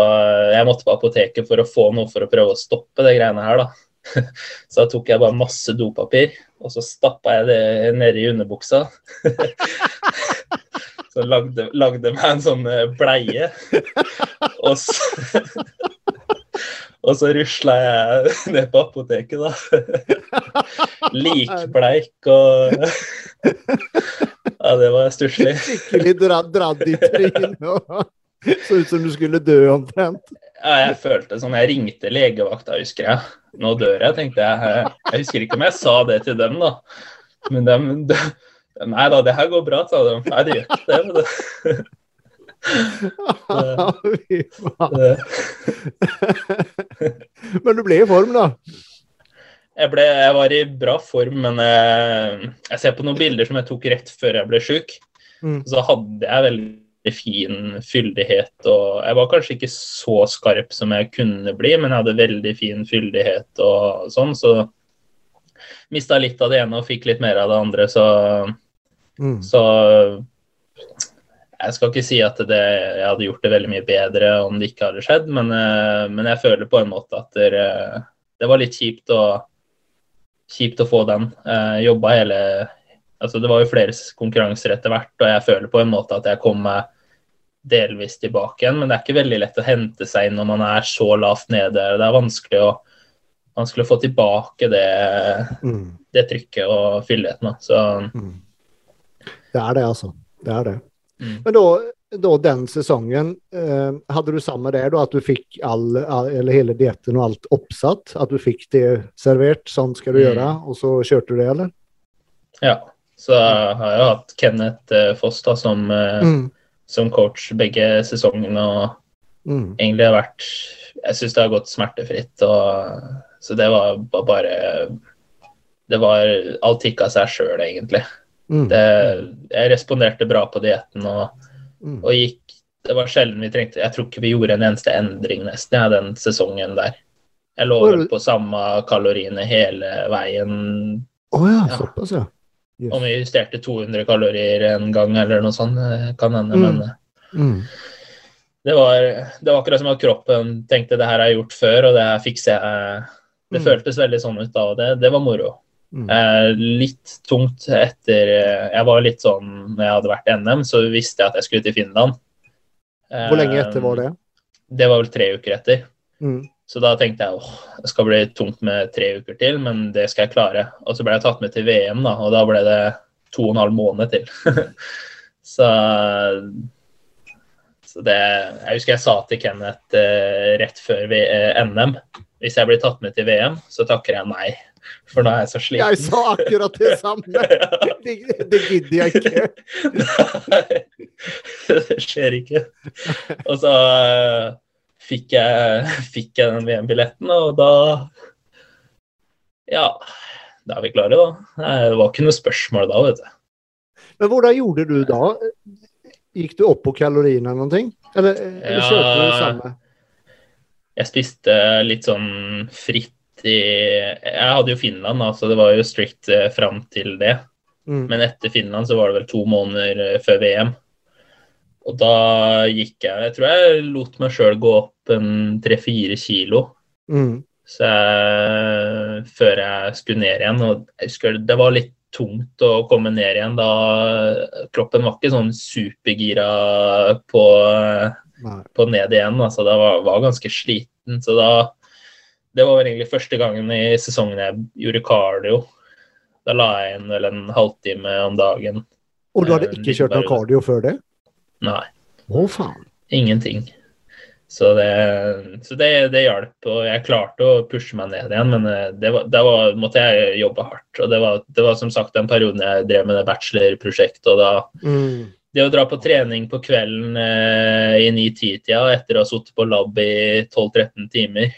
jeg måtte på apoteket for å få noe for å prøve å stoppe det greiene her, da. *laughs* Så da tok jeg bare masse dopapir, og så stappa jeg det nedi underbuksa. *laughs* Så lagde, lagde meg en sånn eh, bleie. Og så Og så rusla jeg *laughs* ned på apoteket, da. *laughs* Likbleik og Ja, det var stusslig. Skikkelig dradd, i trynet. Så ut som du skulle dø omtrent. Ja, jeg følte sånn Jeg ringte legevakta, husker jeg. Nå dør jeg, tenkte jeg. Jeg husker ikke om jeg sa det til dem, da. Men dem de, Nei da, det her går bra, sa de. Nei, det gjør ikke det. *laughs* Men du ble i form, da? Jeg, ble, jeg var i bra form, men jeg, jeg ser på noen bilder som jeg tok rett før jeg ble sjuk. Mm. Så hadde jeg veldig fin fyldighet, og jeg var kanskje ikke så skarp som jeg kunne bli, men jeg hadde veldig fin fyldighet og sånn, så mista litt av det ene og fikk litt mer av det andre, så, Mm. så jeg skal ikke si at det, jeg hadde gjort det veldig mye bedre om det ikke hadde skjedd, men, eh, men jeg føler på en måte at det, det var litt kjipt å, kjipt å få den. Jeg jobba hele altså Det var jo flere konkurranser etter hvert, og jeg føler på en måte at jeg kom meg delvis tilbake igjen, men det er ikke veldig lett å hente seg inn når man er så lavt nede. Det er vanskelig å, vanskelig å få tilbake det, Mm. det trykket og fyldigheten. Så Mm. Det er det, altså. Det er det. Mm. Men da, da den sesongen, eh, hadde du samme det da, at du fikk all, all, eller hele dietten og alt oppsatt? At du fikk det servert, sånn skal du Mm. gjøre, og så kjørte du det, eller? ja. Så har jeg hatt Kenneth eh, Foss da, som, eh, Mm. som coach begge sesongene. og Mm. egentlig har vært Jeg syns det har gått smertefritt. Og, så det var bare Det var Alt gikk av seg sjøl, egentlig. Mm. Det, jeg responderte bra på dietten og, Mm. og gikk Det var sjelden vi trengte Jeg tror ikke vi gjorde en eneste endring nesten ja, den sesongen der. Jeg lå vel på samme kaloriene hele veien. Å oh, Ja. såpass, ja. Yes. Om vi justerte 200 kalorier en gang eller noe sånt, eh, kan hende. Mm. Men Mm. det var, det var akkurat som at kroppen tenkte det her har jeg gjort før, og det her fikser jeg. Det Mm. føltes veldig sånn ut da, og det, det var moro. Mm. Eh, litt tungt etter eh, Jeg var litt sånn Når jeg hadde vært NM, så visste jeg at jeg skulle til Finland. Eh, Hvor lenge etter var det? Det var vel tre uker etter. Mm. Så da tenkte jeg åh, det skal bli tungt med tre uker til, men det skal jeg klare. Og så ble jeg tatt med til VM, da, og da ble det to og en halv måned til. *laughs* så så det, jeg husker jeg sa til Kenneth eh, rett før v, eh, NM hvis jeg blir tatt med til VM, så takker jeg nei. For nå er jeg så sliten. Jeg sa akkurat det samme! *laughs* Det, det gidder jeg ikke. Nei, det skjer ikke. Og så eh, fikk jeg, fikk jeg den VM-billetten, og da Ja, da er vi klare, da. Det var ikke noe spørsmål da, vet du. Men hvordan gjorde du da? Gikk du opp på kaloriene eller noe? Eller, eller Ja. kjørte du samme? Jeg spiste litt sånn fritt Jeg hadde jo Finland, så det var jo strict eh, fram til det. Mm. Men etter Finland så var det vel to måneder eh, før VM. Og da gikk jeg Jeg tror jeg lot meg sjøl gå opp en tre-fire kilo. Mm. Så jeg, før jeg skulle ned igjen. Og jeg husker det var litt tungt å komme ned igjen da kroppen var ikke sånn supergira på, på ned igjen. Altså, da var, var ganske sliten. Så da det var vel egentlig første gangen i sesongen jeg gjorde cardio. Da la jeg inn vel en halvtime om dagen. Og du hadde Eh, ikke kjørt noe cardio før det? Nei, Å, faen. ingenting. Så det, så det, det hjalp, og jeg klarte å pushe meg ned igjen, men eh, det var, da var, måtte jeg jobbe hardt. Og det var, det var som sagt den perioden jeg drev med det bachelorprosjektet, og da Mm. Det å dra på trening på kvelden eh, i 9-10-tida etter å ha sittet på lab i 12-13 timer,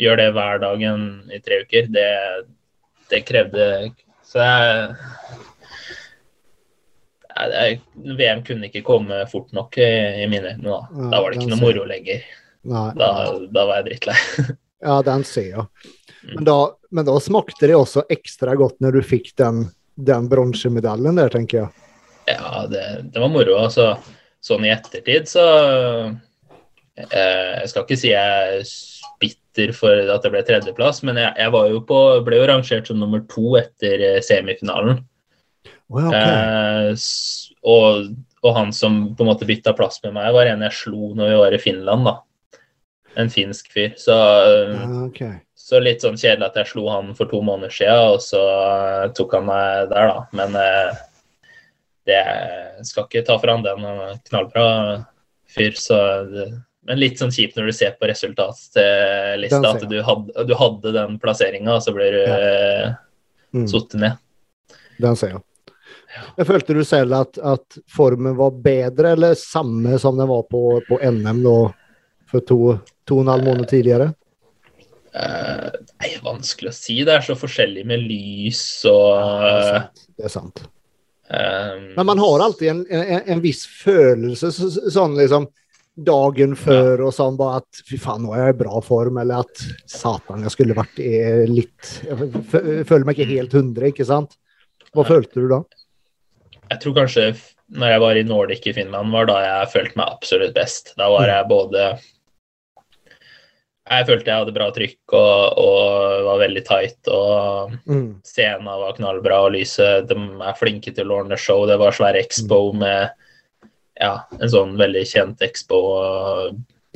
gjør det hver dag i tre uker, det, det krevde Så jeg, VM kunne ikke komme fort nok i, mine øyne. Da. Ja, da var det ikke noe moro lenger. Da, da var jeg drittlei. *laughs* Ja, den ser jeg. Mm. Men da, men da smakte det også ekstra godt når du fikk den, den bronsemedaljen der, tenker jeg. Ja, det, det var moro. Altså, sånn i ettertid så eh, Jeg skal ikke si jeg er bitter for at det ble tredjeplass, men jeg, jeg var jo på, ble jo rangert som nummer to etter eh, semifinalen. Å, okay. Eh, og, og han som på en måte bytta plass med meg, var en jeg slo når vi var i Finland. da. En finsk fyr. Så, okay. så litt sånn kjedelig at jeg slo han for to måneder siden, og så eh, tok han meg der, da. Men eh, det skal ikke ta fra han den. En knallbra fyr, så det, Men litt sånn kjipt når du ser på resultatlista at du hadde, du hadde den plasseringa, og så blir du Ja. eh, Mm. satt ned. Den ser jeg. Jeg følte du selv at, at formen var bedre eller samme som den var på, på NM da, for to, to og en halv måned tidligere? Uh, nei, vanskelig å si. Det er så forskjellig med lys og Det er sant. Det er sant. eh, Men man har alltid en, en, en viss følelse, så, så- sånn liksom dagen før og sånn, bare at fy faen, nå er jeg i bra form, eller at satan, jeg skulle vært i litt Jeg føler meg ikke helt hundre, ikke sant? Hva Nei. følte du da? Jeg tror kanskje når jeg var i Nordic i Finland, var da jeg følte meg absolutt best. Da var jeg både Jeg følte jeg hadde bra trykk og, og var veldig tight. Og Mm. scenen var knallbra, og lyset De er flinke til å ordne show. Det var svær expo med ja, en sånn veldig kjent expo.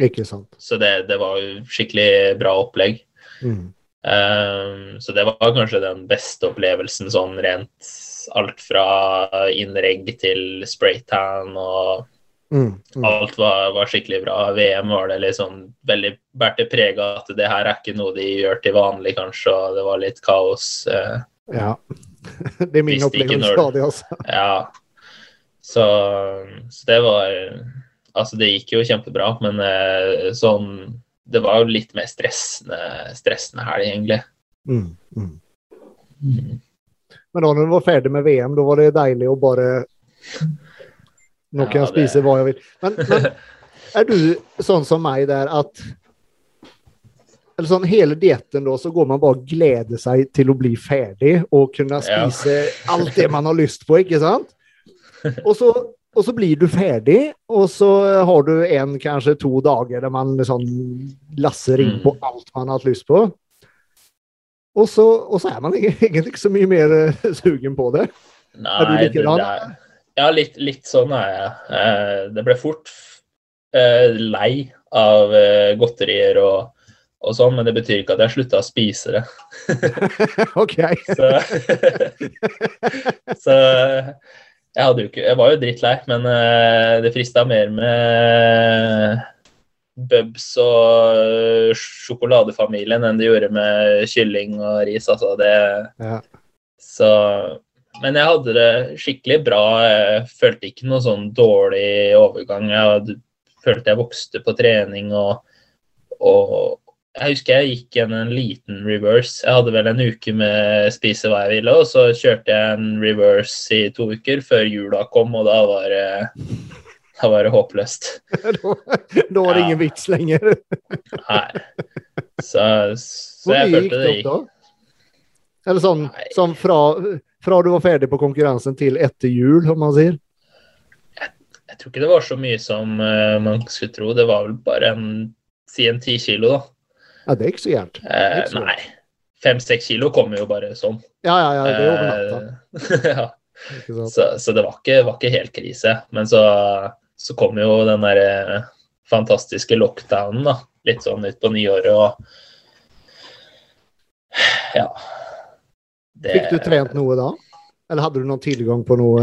Ikke sant. Så det, det var jo skikkelig bra opplegg. Mm. Um, så det var kanskje den beste opplevelsen sånn rent alt fra innregg til spraytan og Mm. Mm. alt var, var skikkelig bra. VM var det liksom veldig båret det preg av at det her er ikke noe de gjør til vanlig, kanskje, og det var litt kaos. eh, Ja. *laughs* Det er min opplevelse av det også. ja. Så, så det var Altså, det gikk jo kjempebra, men eh, sånn Det var jo litt mer stressende, stressende helg, egentlig. Mm. Mm. Men da når du var ferdig med VM, da var det deilig å bare *laughs* Nå kan Ja, jeg spise hva jeg vil. Men, men *laughs* er du sånn som meg der at eller sånn, Hele dietten da, så går man bare og gleder seg til å bli ferdig og kunne Ja. spise alt det man har lyst på, ikke sant? *laughs* Og så, og så blir du ferdig, og så har du en, kanskje to dager der man sånn lasser inn Mm. på alt man har hatt lyst på. Og så, og så er man *laughs* egentlig ikke så mye mer eh, sugen på det. Nei, Er du det, likedan? det er, ja, litt, litt sånn er jeg. Eh, det ble fort eh, lei av godterier og, og sånn, men det betyr ikke at jeg slutta å spise det. *laughs* OK. Så, så jeg, ikke, jeg var jo drittlei, men uh, det frista mer med Bubs og sjokoladefamilien enn det gjorde med kylling og ris. Altså, det Ja. Så Men jeg hadde det skikkelig bra. Jeg følte ikke noe sånn dårlig overgang. Jeg følte jeg vokste på trening og, og jeg husker jeg gikk en, en liten reverse. Jeg hadde vel en uke med spise hva jeg ville, og så kjørte jeg en reverse i to uker før jula kom, og da var det, da var det håpløst. *laughs* da, da var det Ja. ingen vits lenger. *laughs* Nei. Så, så Hvor jeg mye gikk følte det det opp da? Eller sånn, sånn fra, fra du var ferdig på konkurransen til etter jul, om man sier? Jeg tror ikke det var så mye som uh, man skulle tro. Det var vel bare en si en ti kilo, da. Ja, det er ikke så gærent. Eh, nei. Fem-seks kilo kommer jo bare sånn. Ja, ja, ja, det er over natta. Eh, *laughs* ja. Så, så det var ikke, var ikke helt krise. Men så, så kom jo den der eh, fantastiske lockdownen, da. litt sånn ut på nyåret og Ja. Det, Fikk du trent noe da? Eller hadde du noen tilgang på noe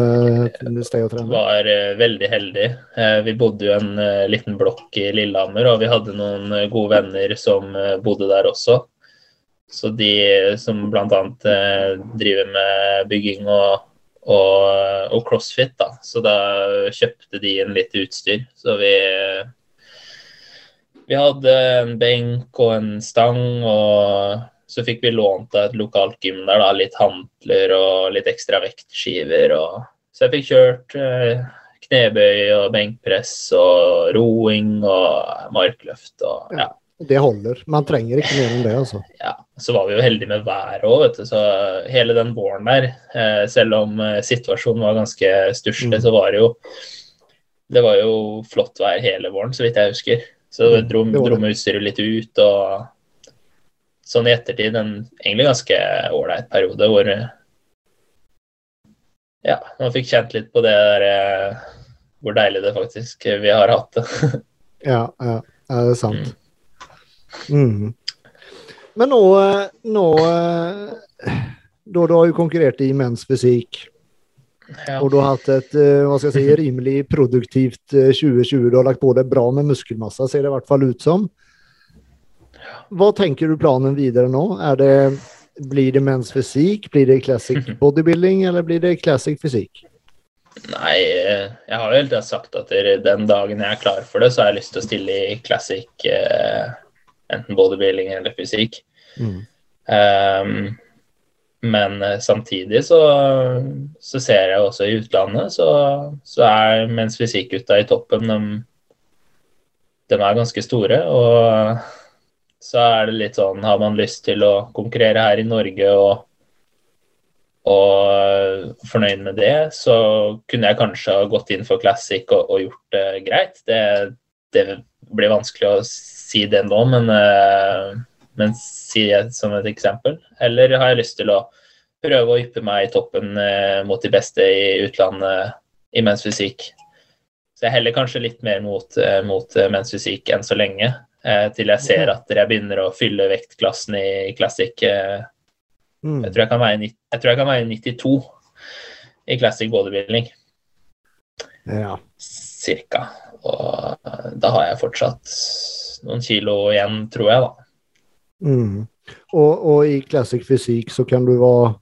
eh, sted å trene? Var uh, veldig heldig. Uh, vi bodde jo en liten blokk i Lillehammer, og vi hadde noen gode venner som bodde der også. Så de som bl.a. driver med bygging og, og, og, crossfit, da. Så da kjøpte de inn litt utstyr. Så vi vi hadde en benk og en stang og så fikk vi lånt et lokalt gym der, da, litt hantler og litt ekstra vektskiver. Og... Så jeg fikk kjørt eh, knebøy og benkpress og roing og markløft og ja. Det holder. Man trenger ikke mer enn det, altså. Ja. Så var vi jo heldige med været òg, vet du. Så hele den våren der, eh, selv om eh, situasjonen var ganske stusslig, mm. så var det jo Det var jo flott vær hele våren, så vidt jeg husker. Så mm, dro, dro med utstyret litt ut og sånn i ettertid en egentlig ganske ålreit periode hvor ja, man fikk kjent litt på det der eh, hvor deilig det faktisk vi har hatt det. *laughs* ja, ja, det er sant. Mm. Mm. Men nå, nå Da du har jo konkurrert i menns fysikk, ja. og du har hatt et eh, hva skal jeg si, *laughs* rimelig produktivt 2020, eh, du har lagt på deg bra med muskelmasse, ser det i hvert fall ut som. Hva tenker du planen videre nå? Det, blir det mens fysikk, blir det classic *laughs* bodybuilding, eller blir det classic fysikk? Nei, jeg har jo hele tida sagt at den dagen jeg er klar for det, så har jeg lyst til å stille i classic eh, enten bodybuilding eller fysikk. Mm. Um, men eh, samtidig så, så, ser jeg også i utlandet, så, så er mens fysikkgutta i toppen, de, de er ganske store. og så er det litt sånn Har man lyst til å konkurrere her i Norge og, og fornøyd med det, så kunne jeg kanskje ha gått inn for classic og, og gjort det greit. Det, det, blir vanskelig å si det nå, men, eh, men si det som et eksempel. Eller har jeg lyst til å prøve å yppe meg i toppen eh, mot de beste i utlandet i mensfysikk. Så jeg heller kanskje litt mer mot, eh, mot mensfysikk enn så lenge. Eh, til jeg ser at jeg begynner å fylle vektklassen i classic. Mm. Jeg, tror jeg, kan veie, jeg tror jeg kan veie 92 i classic bodybuilding. Ja. Cirka. Og da har jeg fortsatt noen kilo igjen, tror jeg, da. Mm. Og, og, i classic fysikk så kan du være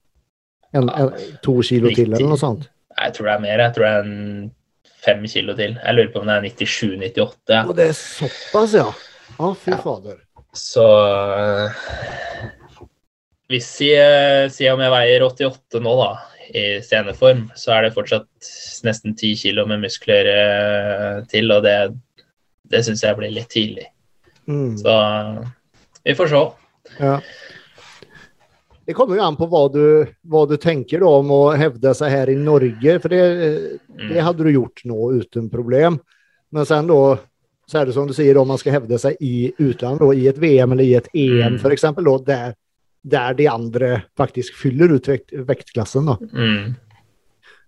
en, en, to kilo 90. til, eller noe sånt? Jeg tror det er mer. Jeg tror det er en fem kilo til. Jeg lurer på om det er 97-98. Ja. Og det er såpass, ja? Å, fy fader. Så hvis jeg sier om jeg veier 88 nå, da, i sceneform, så er det fortsatt nesten 10 kilo med muskler eh, til, og det, det syns jeg blir litt tidlig. Mm. Så vi får se. Ja. Det kommer jo an på hva du, hva du tenker da, om å hevde seg her i Norge, for det, det mm. hadde du gjort nå uten problem. Men sen da så er det som du sier, om man skal hevde seg i utlandet, i et VM eller i et EM mm. f.eks., der, der de andre faktisk fyller ut vekt, vektklassen. Mm.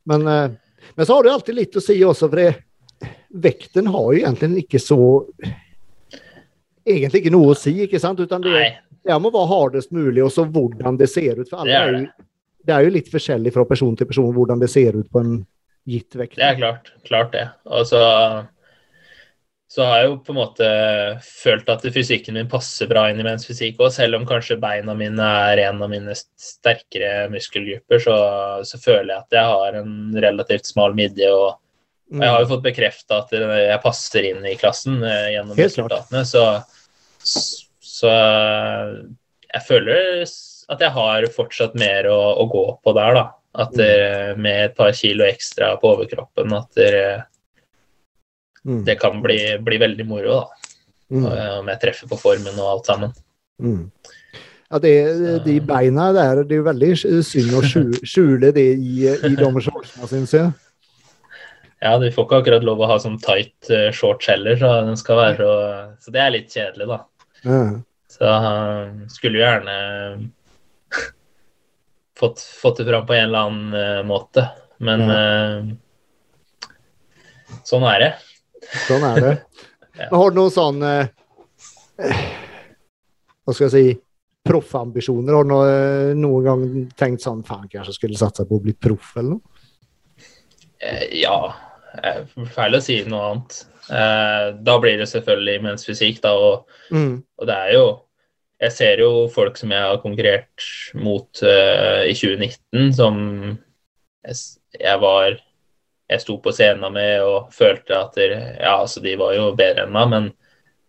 Men, eh, men, så har du alltid litt å si også, for det, vekten har jo egentlig ikke så Egentlig ikke noe å si, ikke sant? Utan det, det må være hardest mulig, og så hvordan det ser ut. For alle det er, jo, det er jo litt forskjellig fra person til person hvordan det ser ut på en gitt vekt. Det er klart. Klart det. Og så har jeg jo på en måte følt at fysikken min passer bra inn i menns fysikk òg. Selv om kanskje beina mine er en av mine sterkere muskelgrupper, så, så føler jeg at jeg har en relativt smal midje. Og, og jeg har jo fått bekrefta at jeg passer inn i klassen eh, gjennom resultatene. Så, så, jeg føler at jeg har fortsatt mer å, å gå på der, da. At mm. med et par kilo ekstra på overkroppen at dere Mm. Det kan bli, bli, veldig moro, da. Mm. Om jeg treffer på formen og alt sammen. Mm. Ja, det, De beina der, det er jo veldig synd å skjule det i, i de shortsene, syns jeg. Ja, du får ikke akkurat lov å ha sånn tight uh, shorts heller, så, skal være, og, så det er litt kjedelig, da. Ja. Så skulle jo gjerne *laughs* fått, fått, det fram på en eller annen måte, men ja. sånn er det. Sånn er det. *laughs* ja. Har du noen sånn eh, Hva skal jeg si proffambisjoner? Har du noe, noen gang tenkt sånn faen, kanskje skulle satsa på å bli proff, eller noe? Eh, ja. Eh, feil å si noe annet. Eh, da blir det selvfølgelig imens fysikk, da, og, Mm. og det er jo Jeg ser jo folk som jeg har konkurrert mot uh, i 2019, som jeg, jeg var Jeg sto på scenen med og følte at ja, altså, de var jo bedre enn meg, men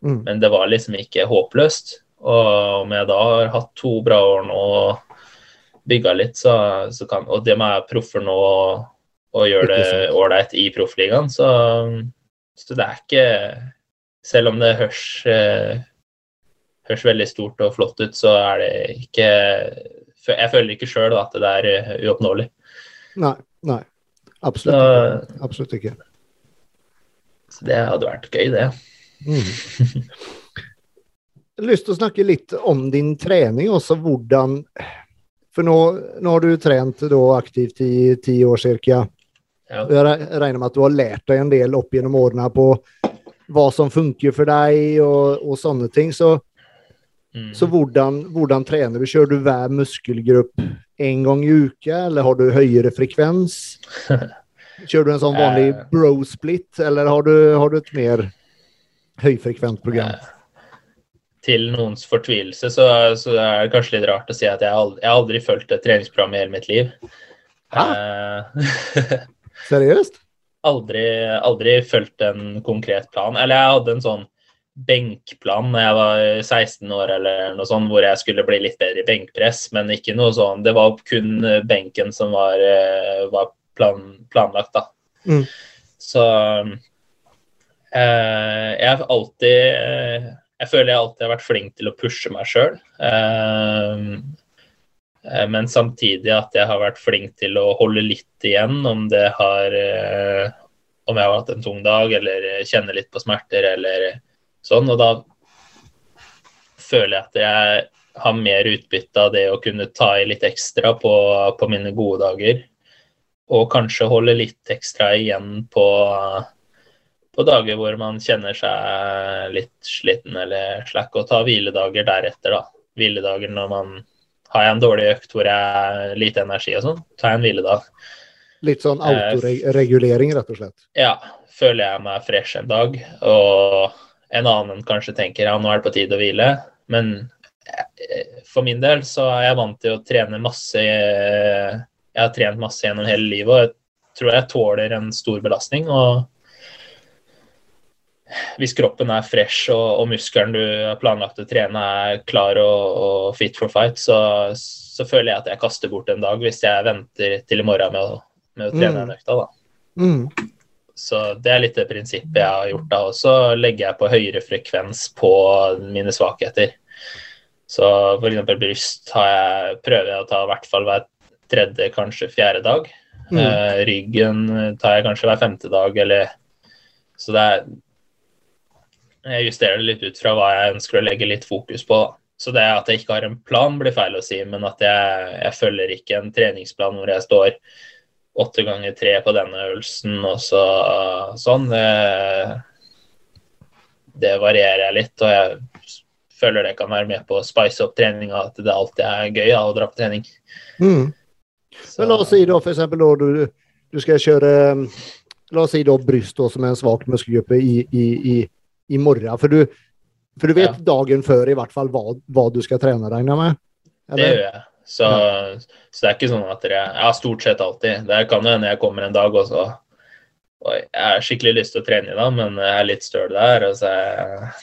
Mm. Men det var liksom ikke håpløst. Og om jeg da har hatt to bra år nå og bygga litt, så, så kan Og det med proffer nå og, og gjør det ålreit i proffligaen, så, så det er ikke Selv om det høres, eh, høres veldig stort og flott ut, så er det ikke Jeg føler ikke sjøl at det er eh, uoppnåelig. Nei. Nei. Absolutt Så-. Absolutt ikke. Så det hadde vært gøy, det. Mm. Jeg har lyst til å snakke litt om din trening, også hvordan For nå, nå har du trent da aktivt i ti år ca. Ja. Jeg regner med at du har lært deg en del opp gjennom årene på hva som funker for deg og, og sånne ting. Så, Mm. så hvordan, hvordan trener du? Kjører du hver muskelgruppe en gang i uka, eller har du høyere frekvens? *laughs* Kjører du en sånn vanlig Eh. bro-split, eller har du, har du et mer høyfrekvent program? Eh, Til noens fortvilelse så, så er det kanskje litt rart å si at jeg aldri, jeg har aldri fulgt et treningsprogram i hele mitt liv. Eh, *laughs* Seriøst? aldri, aldri fulgt en konkret plan. Eller jeg hadde en sånn benkplan da jeg var 16 år eller noe sånt, hvor jeg skulle bli litt bedre i benkpress, men ikke noe sånn. Det var kun benken som var, eh, var plan, planlagt, da. Mm. Så eh, jeg har alltid eh, Jeg føler jeg alltid har vært flink til å pushe meg sjøl. men samtidig at jeg har vært flink til å holde litt igjen om det har eh, Om jeg har hatt en tung dag eller kjenner litt på smerter eller sånn. Og da føler jeg at jeg har mer utbytte av det å kunne ta i litt ekstra på, på mine gode dager. Og kanskje holde litt ekstra igjen på, på dager hvor man kjenner seg litt sliten eller slack, og ta hviledager deretter, da. Hviledager når man har jeg en dårlig økt hvor jeg har lite energi og sånn, tar jeg en hviledag. Litt sånn Eh, autoregulering, rett og slett. Ja, føler jeg meg fresh en dag, og en annen kanskje tenker ja, nå er det på tide å hvile. Men eh, for min del så er jeg vant til å trene masse. eh, Jeg har trent masse gjennom hele livet, og jeg tror jeg tåler en stor belastning. og hvis kroppen er fresh og, og muskelen du har planlagt å trene er klar og, og fit for fight, så, så føler jeg at jeg kaster bort en dag hvis jeg venter til i morgen med å, med å trene Mm. en økta. da. Mm. Så det er litt det prinsippet jeg har gjort da. Og så legger jeg på høyere frekvens på mine svakheter. Så f.eks. bryst har jeg, prøver jeg å ta i hvert fall hver tredje, kanskje fjerde dag. Mm. Uh, ryggen tar jeg kanskje hver femte dag, eller Så det er Jeg justerer det litt ut fra hva jeg ønsker å legge litt fokus på. da. Så det at jeg ikke har en plan, blir feil å si, men at jeg, jeg følger ikke en treningsplan hvor jeg står åtte ganger tre på denne øvelsen, og så sånn. Det, varierer jeg litt, og jeg føler det kan være med på å spice opp treninga, at det alltid er gøy å dra på trening. Mm. Men la oss si da da du, du skal kjøre La oss si da bryst da, som er en svak muskelgruppe i, i, i, i morgen. For du, for du vet Ja. dagen før i hvert fall hva, hva du skal trene, regner jeg med? det gjør jeg. Så, så det er ikke sånn at dere Ja, stort sett alltid. Det kan jo hende jeg kommer en dag og så Oi, jeg har skikkelig lyst til å trene i dag, men jeg er litt støl der. Og så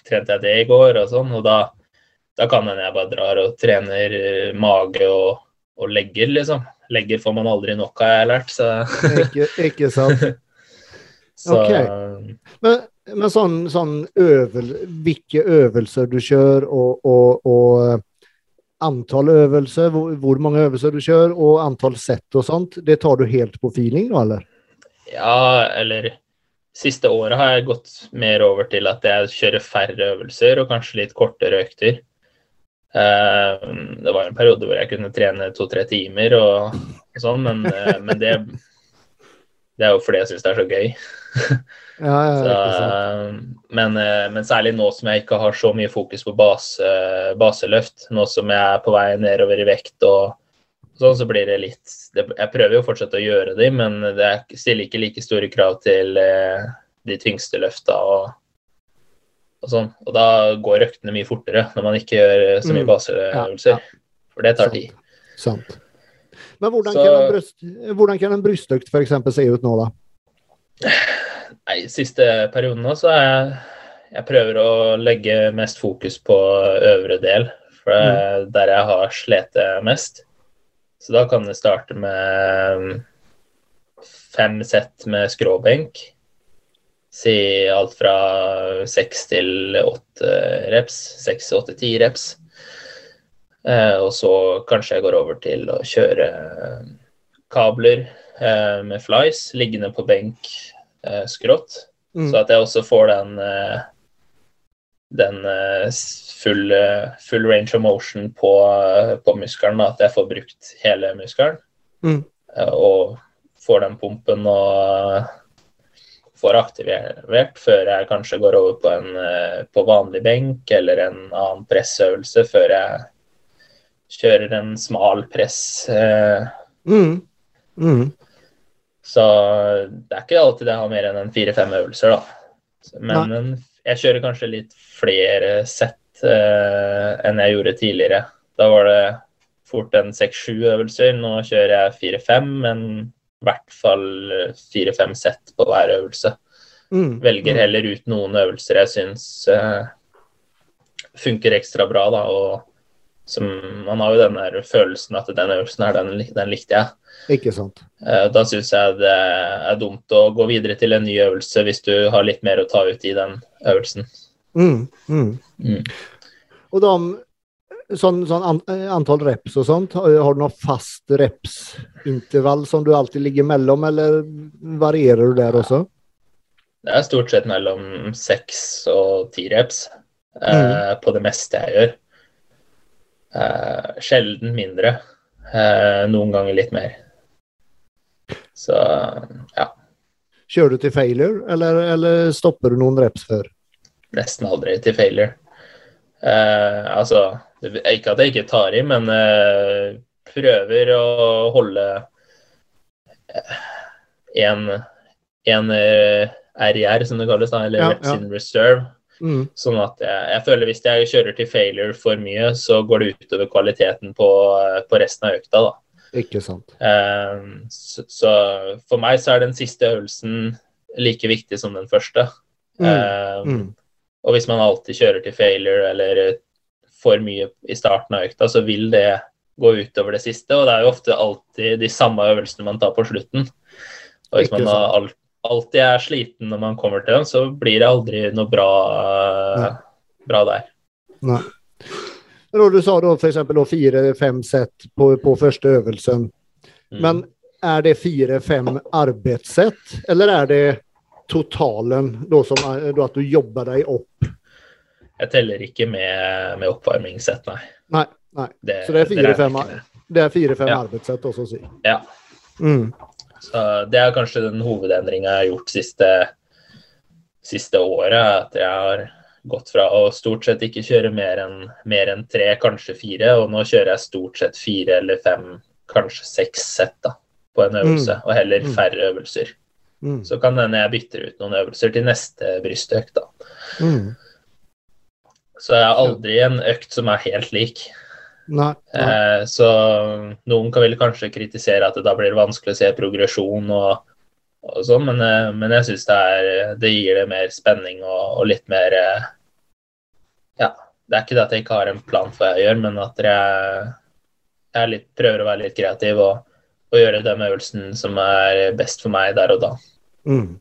trente jeg det i går, og sånn. Og da, da kan hende jeg bare drar og trener mage og, og legger, liksom. Legger får man aldri nok av, har jeg lært. Så, Ikke, ikke sant? *laughs* så Ok. Men, men sånn, sånn øvel, hvilke øvelser du kjører, og, og, og antall øvelser, hvor, hvor mange øvelser du kjører, og antall sett og sånt, det tar du helt på feeling nå, eller? Ja, eller Siste året har jeg gått mer over til at jeg kjører færre øvelser og kanskje litt kortere økter. Eh, det var en periode hvor jeg kunne trene to-tre timer og, sånn, men, eh, men det, det er jo fordi jeg syns det er så gøy. *laughs* Ja, ja, Så, men, eh, men særlig nå som jeg ikke har så mye fokus på base, baseløft, nå som jeg er på vei nedover i vekt og sånn, så blir det litt det, Jeg prøver jo fortsatt å gjøre de, men det er, stiller ikke like store krav til eh, de tyngste løfta og, og sånn. Og da går øktene mye fortere når man ikke gjør så mye Mm. baseøvelser. Ja. For det tar Sant. tid. Sant. Men hvordan Så- kan en, bryst, hvordan kan en brystøkt eksempel se ut nå, da? Nei, siste perioden nå så jeg Jeg prøver å legge mest fokus på øvre del, for er der jeg har slitt mest. Så da kan det starte med fem sett med skråbenk. Si alt fra seks til åtte reps. Seks, åtte, ti reps. Eh, og så kanskje jeg går over til å kjøre kabler eh, med flies liggende på benk eh, skrått. Mm. Så at jeg også får den eh, den eh, full, eh, full range of motion på, eh, på muskelen. At jeg får brukt hele muskelen. Mm. Og får den pumpen og får aktivert før jeg kanskje går over på en på vanlig benk eller en annen pressøvelse før jeg kjører en smal press. Mm. Mm. Så det er ikke alltid jeg har mer enn en fire-fem øvelser, da. Men en, jeg kjører kanskje litt flere sett eh, enn jeg gjorde tidligere. Da var det fort en seks-sju øvelser. Nå kjører jeg fire-fem, men i hvert fall fire-fem sett på hver øvelse. Mm. Velger heller ut noen øvelser jeg syns eh, funker ekstra bra, da. Og som, man har jo den der følelsen at den øvelsen her, den, den likte jeg. Ikke sant. Eh, Da syns jeg det er dumt å gå videre til en ny øvelse hvis du har litt mer å ta ut i den øvelsen. Mm. Mm. Mm. Og de, sånn, sånn, an, eh, reps og sånt, har, har du noe fast repsintervall som du alltid ligger mellom, eller varierer du der også? Det er stort sett mellom seks og ti reps eh, på det meste jeg gjør. Eh, sjelden mindre. Eh, noen ganger litt mer. Så ja, Kjører du til failure, eller, eller stopper du noen reps før? nesten aldri til failure. Eh, altså Ikke at jeg ikke tar i, men eh, prøver å holde én RR, som det kalles, da, eller Ja, reps ja. in reserve. Mm. Sånn at jeg, jeg føler hvis jeg kjører til failure for mye, så går det utover kvaliteten på, på resten av økta. da. Ikke sant. Eh, så, så for meg så er den siste øvelsen like viktig som den første. Mm. Eh, Mm. og hvis man alltid kjører til failure eller for mye i starten av økta, så vil det gå utover det siste. Og det er jo ofte alltid de samme øvelsene man tar på slutten. Og hvis man har alt, alltid er sliten når man kommer til dem, så blir det aldri noe bra, Nei. bra der. Nei. Du sa da då fire-fem sett på, på første øvelsen. Mm. Men er det fire-fem arbeidssett, eller er det totalen da som da at du jobber deg opp? Jeg teller ikke med, med oppvarmingssett, nei. Nei, nei. Det, Så det er fire, fem, fire-fem Ja. arbeidssett også, si. Ja. Mm. Så det er kanskje den hovedendringa jeg har gjort siste, siste året. At jeg har gått fra å stort sett ikke kjøre mer enn mer enn tre, kanskje fire, og nå kjører jeg stort sett fire eller fem, kanskje seks sett da, på en øvelse, og heller Mm. færre øvelser. Mm. Så kan hende jeg bytter ut noen øvelser til neste brystøkt. da. Mm. Så jeg har aldri en økt som er helt lik. Nei, nei. Eh, så noen kan vel kanskje kritisere at det da blir vanskelig å se progresjon og, og sånn, men, eh, men jeg syns det, det gir det mer spenning og, og litt mer eh, Ja, det er ikke det at jeg ikke har en plan for hva jeg gjør, men at jeg, jeg litt, prøver å være litt kreativ og, og gjøre den øvelsen som er best for meg der og da. Mm.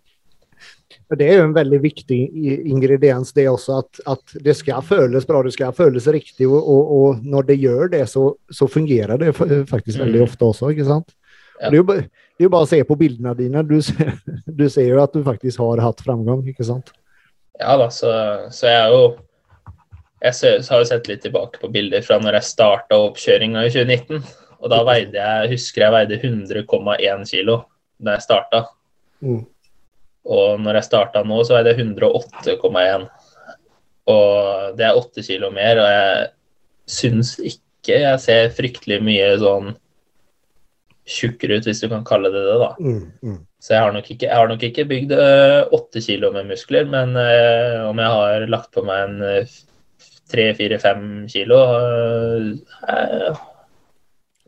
Det er jo en veldig viktig ingrediens det også, at, at det skal føles bra, det skal føles riktig, og, og, og når det gjør det, så, så fungerer det faktisk veldig Mm. ofte også, ikke sant? Ja. Det, er jo det er jo bare å se på bildene dine, du ser, du ser jo at du faktisk har hatt framgang, ikke sant? Ja da, så, så jeg er jo Jeg ser, har jo sett litt tilbake på bilder fra når jeg starta oppkjøringa i 2019. Og da veide jeg husker jeg veide 100,1 kilo da jeg starta. Mm. Og når jeg starta nå, så er det 108,1. Og det er åtte kilo mer, og jeg syns ikke jeg ser fryktelig mye sånn tjukkere ut, hvis du kan kalle det det, da. Mm. Mm. Så jeg har nok ikke, har nok ikke bygd åtte kilo med muskler, men øh, om jeg har lagt på meg en øh, tre, fire, fem kilo øh,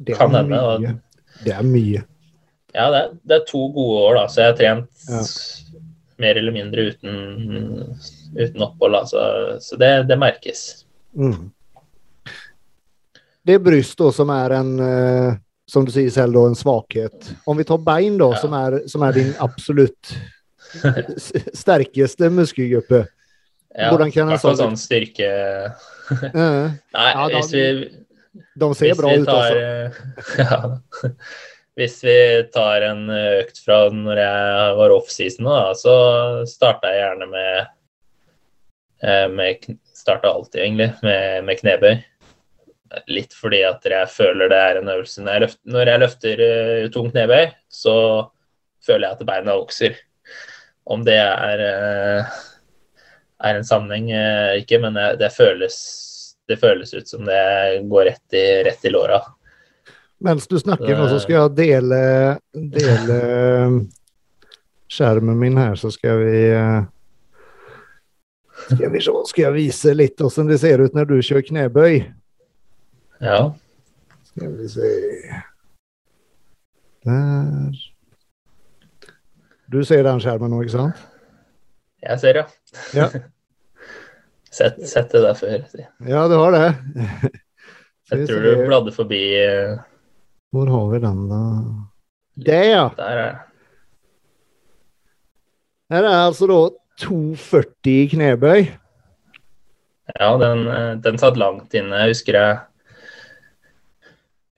Det Kan hende. Det er mye. Ja, det det er to gode år, da, så jeg har trent Ja. Mer eller mindre uten, uten opphold. Altså. så, så det, det merkes. Mm. Det er bryst da som er en, eh, som du sier selv, da, en svakhet. Om vi tar bein da, Ja. som, er, som er din absolutt sterkeste muskelgruppe. Ja, Hvordan kan en sånn- sånn styrke *laughs* Nei, Ja, da- hvis vi De ser bra ut altså. eh, *laughs* ja. Hvis vi tar en økt fra når jeg var offseason, så starta jeg gjerne med, eh, med Starta alltid, egentlig, med, med knebøy. Litt fordi at jeg føler det er en øvelse Når jeg løfter, når jeg løfter uh, tung knebøy, så føler jeg at beina vokser. Om det er, uh, er en sammenheng, uh, ikke, men det føles det føles ut som det går rett i, rett i låra. Mens du snakker nå, så skal jeg dele, dele skjermen min her, så skal vi eh, skal vi se, skal jeg vise litt hvordan det ser ut når du kjører knebøy. Ja. Skal vi se Der. Du ser den skjermen nå, ikke sant? Jeg ser, ja. Ja. *laughs* Sett, sett det der før. Ja, du har det. Jeg *laughs* tror du bladde forbi eh, Hvor har vi den, da? Det, ja. Der er Her er altså da 240 i knebøy. Ja, den, eh, den satt langt inne. Jeg husker jeg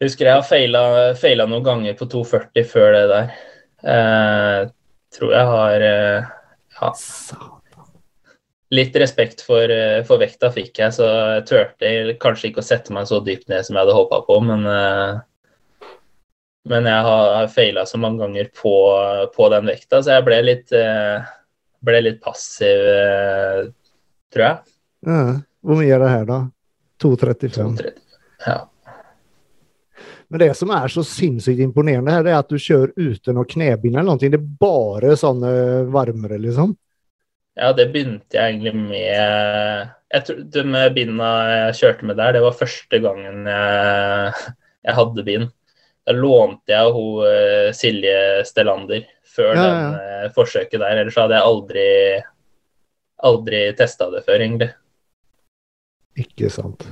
husker jeg har feila, feila noen ganger på 240 før det der. Eh, tror jeg har eh, ja, litt respekt for, eh, for vekta fikk jeg, så jeg turte kanskje ikke å sette meg så dypt ned som jeg hadde håpa på, men eh, men jeg har, feila så mange ganger på, på den vekta, så jeg ble litt, eh, ble litt passiv, eh, tror jeg. Ja. Hvor mye er det her, da? 235. 230. Ja. Men det som er så sinnssykt imponerende her, det er at du kjører uten å knebind eller noe. Det er bare sånne varmere, liksom. ja, det begynte jeg egentlig med jeg tror, De binda jeg kjørte med der, det var første gangen jeg, jeg hadde bind. Da lånte jeg hun eh, Silje Stellander før Ja, ja. det eh, forsøket der. Ellers hadde jeg aldri, aldri testa det før, egentlig. Ikke sant.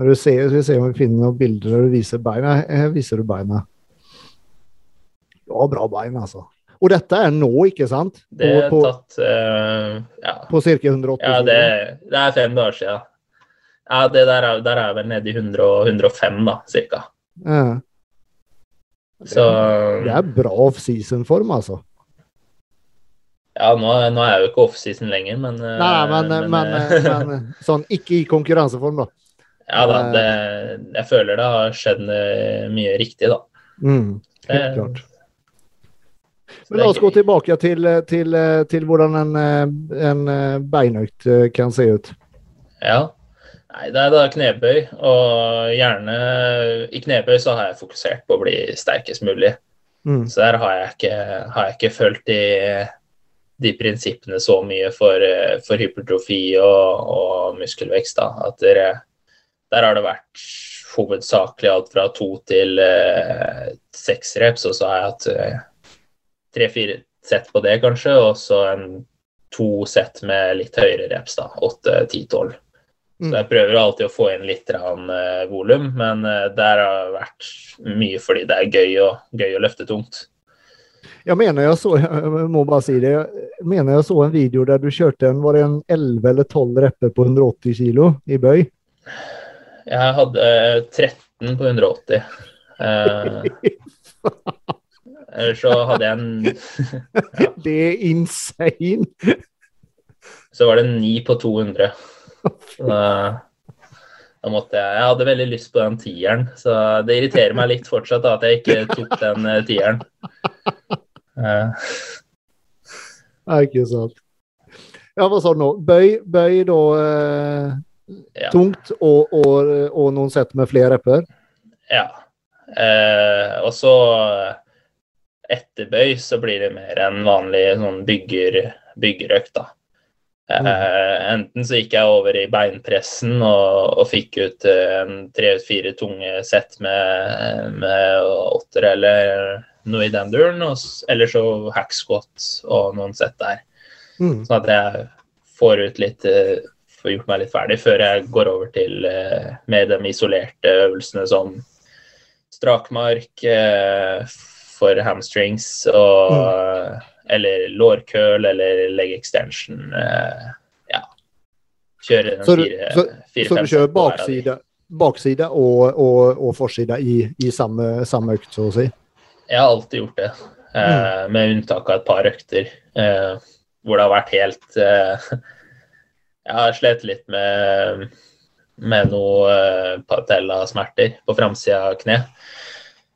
Når du ser, skal vi se om vi finner noen bilder der du viser beina. Her viser du beina. Ja, bra bein, altså. Og dette er nå, ikke sant? Det er på, på, tatt uh, ja, på ca. 180 ja det, det er fem dager siden. Ja, det der er, der er vel nede i 100 og 105, da, cirka. Ja. Så Det er bra off-season-form, altså. Ja, nå, nå er jeg jo ikke offseason lenger, men eh, Nei, men, men, men, *laughs* men, sånn ikke i konkurranseform, da. *laughs* Ja da, det, jeg føler det har skjedd eh, mye riktig, da. Mm, helt Det- klart. Men la oss gå tilbake til, til, til hvordan en, eh, en eh, beinøkt eh, kan se ut. Ja. Nei, det er da knebøy, og gjerne I knebøy så har jeg fokusert på å bli sterkest mulig. Mm. Så der har jeg ikke, har jeg ikke følt de, de prinsippene så mye for, for hypertrofi og, og muskelvekst. Da. At der, der har det vært hovedsakelig alt fra to til eh, seks reps, og så har jeg hatt eh, tre-fire sett på det, kanskje, og så en to sett med litt høyere reps, da. Åtte, ti, tolv. Så Mm. jeg prøver alltid å få inn litt eh, volum, men eh, der har det vært mye fordi det er gøy, og, gøy å løfte tungt. Jeg mener jeg så, *laughs* jeg må bare si det, jeg mener jeg så en video der du kjørte en, var det en 11 eller 12 repper på 180 kilo i bøy? Jeg hadde eh, 13 på 180. Eh, Eller så hadde jeg en *laughs* Det er insane! Så var det 9 på 200. *laughs* Da, måtte jeg Jeg hadde veldig lyst på den tieren, så det irriterer meg litt fortsatt da, at jeg ikke *laughs* tok den eh, tieren. Det er ikke sant. Ja, hva sa du nå? Bøy, bøy da eh, ja. tungt og, og, og noen sett med flere repper. ja. Eh, og så etter bøy så blir det mer en vanlig sånn bygger, byggerøkt, da. Eh, enten så gikk jeg over i beinpressen og, og fikk ut uh, en tre-fire tunge sett med, med åtter eller noe i den duren, og, eller så hack squat og noen sett der. Mm. Sånn at jeg får ut litt uh, Får gjort meg litt ferdig før jeg går over til uh, med de isolerte øvelsene som strakmark eh, for hamstrings og Eller lårkøl eller leg extension. Eh, ja. Kjøre en Så du- fire, så- fire Så du kjører bakside, bakside og, og, og forside i, i samme, samme økt, så å si? Jeg har alltid gjort det, eh, med unntak av et par økter eh, hvor det har vært helt eh, *laughs* Jeg har slitt litt med, med noe eh, patellasmerter på framsida av kne.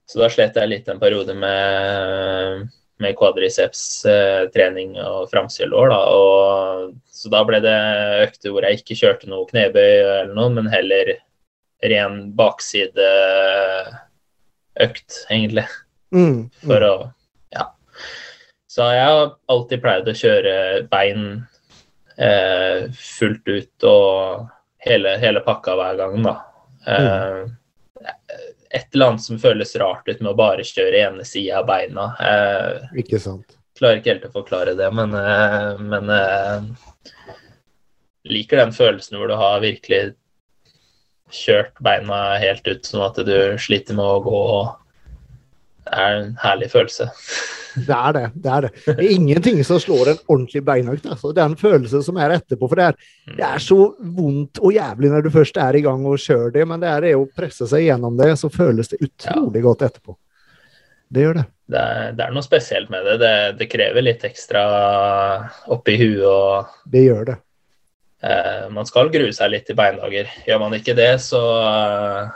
Så da slet jeg litt en periode med, med kvadriceps-trening og. Da. Og, så da ble det økter hvor jeg ikke kjørte noe knebøy eller noe, men heller ren baksideøkt, egentlig Mm. for å Ja. Så jeg har alltid pleid å kjøre bein eh, fullt ut og hele, hele pakka hver gang, da. Eh, et eller annet som føles rart ut med å bare kjøre ene sida av beina. Eh, Ikke sant. klarer ikke helt å forklare det, men, eh, men eh, liker den følelsen hvor du har virkelig kjørt beina helt ut, sånn at du sliter med å gå. Det er en herlig følelse. Det er det. Det er det. Det er ingenting som slår en ordentlig beinøkt. Altså. en følelse som er etterpå. For det er, det er så vondt og jævlig når du først er i gang og kjører det, men det er det å presse seg gjennom det, så føles det utrolig godt etterpå. Det gjør det. Det er, det er noe spesielt med det. det. Det krever litt ekstra oppi huet og Det gjør det. eh, Man skal grue seg litt i beindager. Gjør man ikke det, så, eh,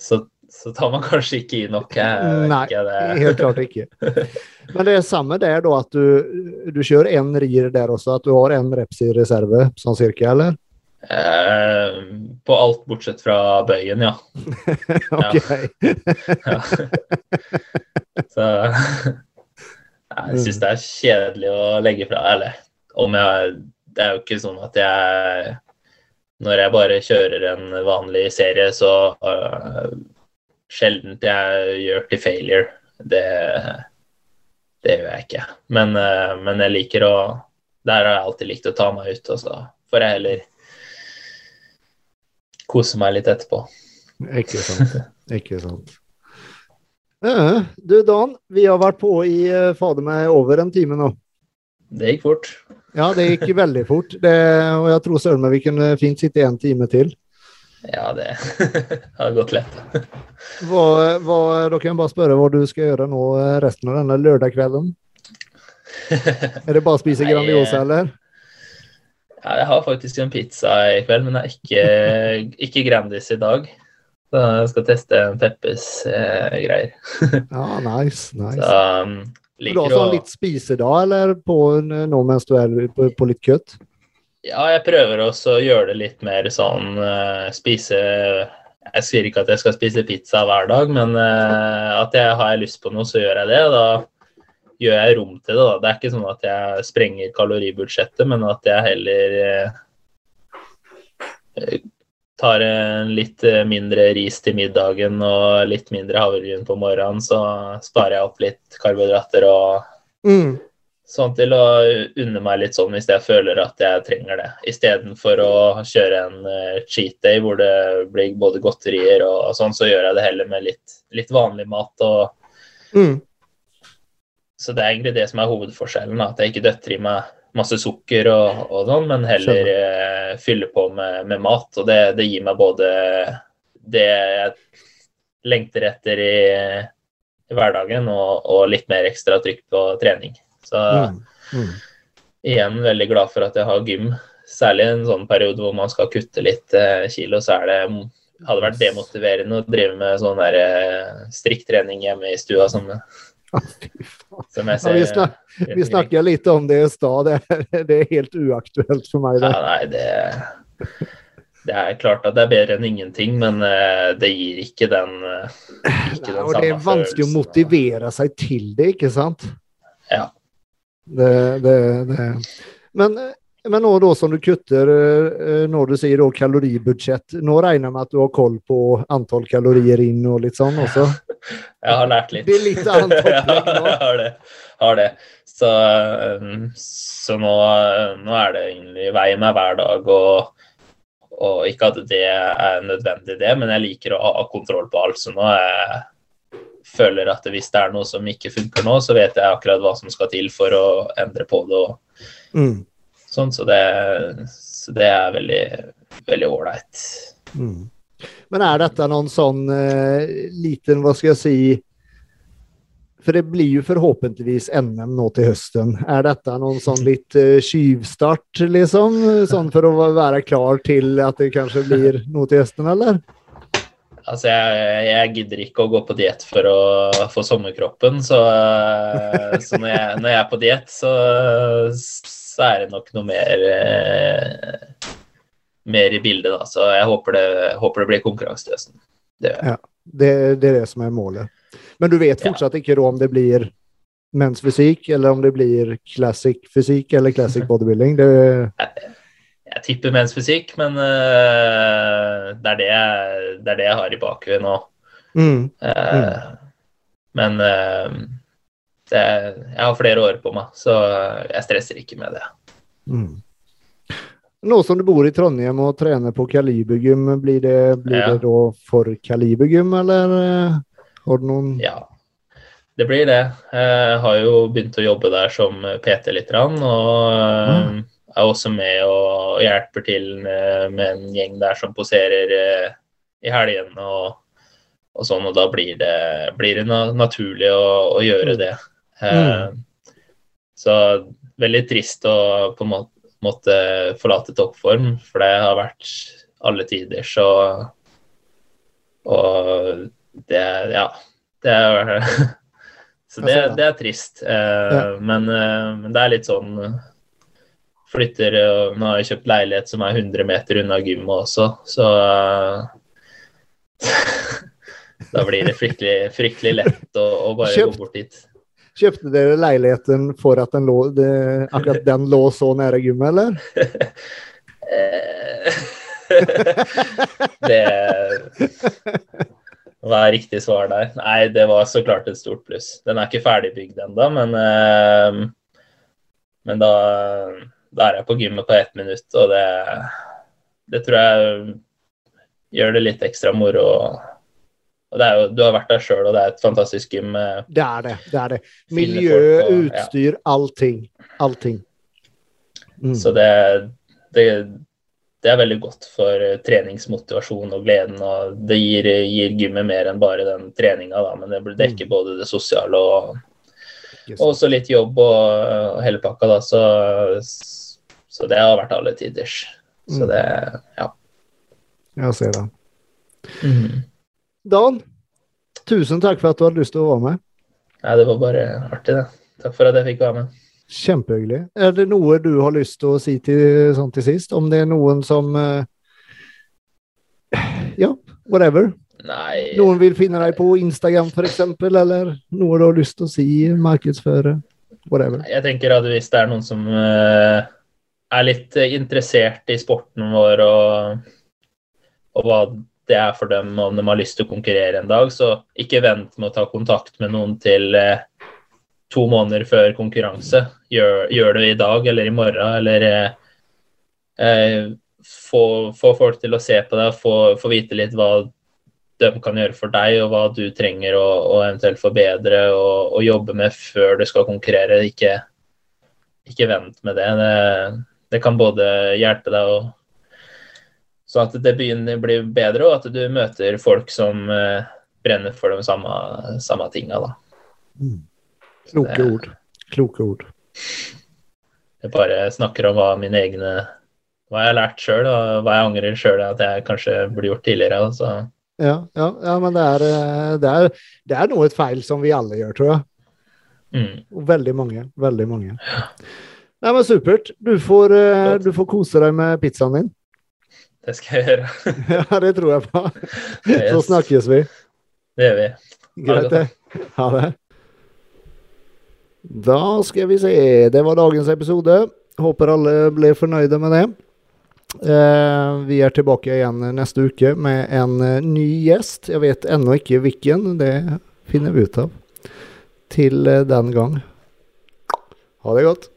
så, så tar man kanskje ikke i nok. Nei, ikke, det. helt klart ikke. *laughs* Men det er samme der da, at du, du kjører en rir der også, at du har en reps i reserve, sånn cirka, eller? Eh, på alt bortsett fra bøyen, ja. *laughs* Ok. ja. Så jeg syns det er kjedelig å legge fra Eller om jeg Det er jo ikke sånn at jeg Når jeg bare kjører en vanlig serie, så uh, sjelden jeg gjør til failure. Det, det gjør jeg ikke. Men, uh, men jeg liker å Der har jeg alltid likt å ta meg ut, og så får jeg heller kose meg litt etterpå. Ikke *laughs* sant. Ikke sant. Du Dan, vi har vært på i eh, fader meg over en time nå. Det gikk fort. Ja, det gikk veldig fort. Det, og jeg tror søren meg vi kunne fint sitte en time til. Ja, det *laughs* har gått lett. Hva, hva, da kan jeg bare spørre hva du skal gjøre nå eh, resten av denne lørdagskvelden. *laughs* Er det bare å spise Grandiosa, eller? Ja, jeg har faktisk en pizza i kveld, men det er ikke, *laughs* ikke Grandis i dag. Så jeg skal teste en Peppes eh. Ja, nice. nice. Så um, Du har sånn litt spisedag, eller på nå mens du er på, på litt kutt? Ja, jeg prøver også å gjøre det litt mer sånn eh, spise Jeg sier ikke at jeg skal spise pizza hver dag, men eh, at jeg har lyst på noe, så gjør jeg det. Da gjør jeg rom til det. Da. Det er ikke sånn at jeg sprenger kaloribudsjettet, men at jeg heller eh, tar litt mindre ris til middagen og litt mindre havregryn på morgenen, så sparer jeg opp litt karbohydrater og Mm. Sånn til å unne meg litt sånn hvis jeg føler at jeg trenger det. Istedenfor å kjøre en uh, cheat day hvor det blir både godterier og, sånn, så gjør jeg det heller med litt, litt vanlig mat. Og, Mm. så det er egentlig det som er hovedforskjellen. At jeg ikke døtter i meg masse sukker og, og sånn, men heller uh, fyller på med, med mat. Og det, det gir meg både det jeg lengter etter i, i hverdagen, og, og litt mer ekstra trykk på trening. Så Mm. Mm. igjen veldig glad for at jeg har gym. Særlig i en sånn periode hvor man skal kutte litt eh, kilo, så er det hadde vært demotiverende å drive med sånn der eh, strikktrening hjemme i stua. Som, Som jeg Ja, ser vi, snak, vi snakka litt om det i stad. Det, *laughs* det er helt uaktuelt for meg. Ja, Det. nei, det Det er klart at det er bedre enn ingenting, men eh, det gir ikke den eh, ikke den og det er samme vanskelig å motivere seg til det, ikke sant? Ja. Det, det, det. Men, men nå da som du kutter, eh, når du sier kaloribudsjett, nå regner jeg med at du har koll på antall kalorier inn og litt sånn også? *laughs* Jeg har lært litt. Det er litt annet opplegg *laughs* nå. jeg har det. Har det. Så, um, så nå, nå er det egentlig vei meg hver dag. Og, og ikke at det er nødvendig, det, men jeg liker å ha kontroll på alt. Så nå jeg føler at hvis det er noe som ikke funker nå, så vet jeg akkurat hva som skal til for å endre på det. og Mm. sånn, Så det, så det er veldig veldig ålreit. Mm. Men er dette noen sånn uh, liten, hva skal jeg si For det blir jo forhåpentligvis NM nå til høsten. Er dette noen sånn litt eh, skyvstart, liksom? Sånn for å være klar til at det kanskje blir noe til høsten, eller? Altså, jeg, jeg gidder ikke å gå på diett for å få sommerkroppen, så, eh, så når, jeg, når jeg er på diett, så, så er det nok noe mer eh, mer i bildet, da. Så jeg håper det, håper det blir konkurranse til. Det ja. Det, det er det som er målet. Men du vet Ja. fortsatt ikke om det blir mensfysikk, eller om det blir classic fysikk eller classic bodybuilding? Det, Jeg tipper mensfysikk, men uh, det, er det, jeg, det er det jeg har i bakhuet nå. mm. Eh, Men uh, det, jeg har flere år på meg, så jeg stresser ikke med det. Mm. Nå som du bor i Trondheim og trener på Kalibergym, blir det, blir Ja. det da for Kalibergym, eller har du noen Ja, det blir det. Jeg har jo begynt å jobbe der som PT litt, grann, og eh, er også med og hjelper til med, med en gjeng der som poserer eh, i helgene og, og sånn, og da blir det, blir det naturlig å, å gjøre det. Eh, Så veldig trist å på en måte måtte forlate toppform, for det har vært alle tider, så Og det Ja. Det er *laughs* Så det, det. er trist. Eh, men, men det er litt sånn Flytter og Nå har jeg kjøpt leilighet som er 100 meter unna gymmet også, så eh, *laughs* Da blir det fryktelig, fryktelig lett å, å bare Kjøpt. gå bort dit. Kjøpte dere leiligheten for at den lå, det, akkurat den lå så nære gymmet, eller? Eh, *laughs* det Hva er riktig svar der? Nei, det var så klart et stort pluss. Den er ikke ferdigbygd ennå, men, eh, men da, da er jeg på gymmet på ett minutt, og det, det tror jeg gjør det litt ekstra moro. Og det er jo, du har vært der sjøl, og det er et fantastisk gym. Det er det. det er det. Miljø, og, utstyr, ja. allting. Allting. Mm. Så det, det, det er veldig godt for eh, treningsmotivasjon og gleden. og Det gir, gir gymmet mer enn bare den treninga, men det dekker både det sosiale og, og også litt jobb og, og hele pakka. Da, så, så det har vært alle tiders. Så Mm. det Ja. Jeg ser det. Dan, tusen takk for at du hadde lyst til å være med. Nei, det var bare artig, det. Takk for at jeg fikk være med. Kjempehyggelig. Er det noe du har lyst til å si til, sånn til sist? Om det er noen som eh, Ja, whatever. Nei Noen vil finne deg på Instagram f.eks., eller noe du har lyst til å si, markedsføre? Whatever. Jeg tenker at hvis det er noen som eh, er litt eh, interessert i sporten vår og, og hva det er for dem, om de har lyst til å konkurrere en dag, så ikke vent med å ta kontakt med noen til eh, to måneder før konkurranse. Gjør, gjør det i dag eller i morgen, eller eh, eh, få, få folk til å se på deg, få, få vite litt hva de kan gjøre for deg, og hva du trenger å eventuelt forbedre og, og jobbe med før du skal konkurrere. Ikke, ikke vent med det. det. Det kan både hjelpe deg og Så at det begynner blir bedre, og at du møter folk som eh, brenner for de samme, samme tinga. Da. Mm. Kloke Det- ord. Kloke ord. Jeg bare snakker om hva mine egne hva jeg har lært sjøl, og hva jeg angrer sjøl at jeg kanskje burde gjort tidligere. Altså. Ja, ja, ja men det er, eh, det, er, det er noe et feil som vi alle gjør, tror jeg. Mm. Veldig mange. Veldig mange. Nei, men supert. Du får, eh, du får kose deg med pizzaen din. Det skal jeg gjøre. *laughs* Ja, det tror jeg på. Så snakkes vi. Det gjør vi. Greit, det. Ha det. Da skal vi se. Det var dagens episode. Håper alle ble fornøyde med det. Eh, vi er tilbake igjen neste uke med en eh, ny gjest. Jeg vet ennå ikke hvilken. Det finner vi ut av til den gang. Ha det godt.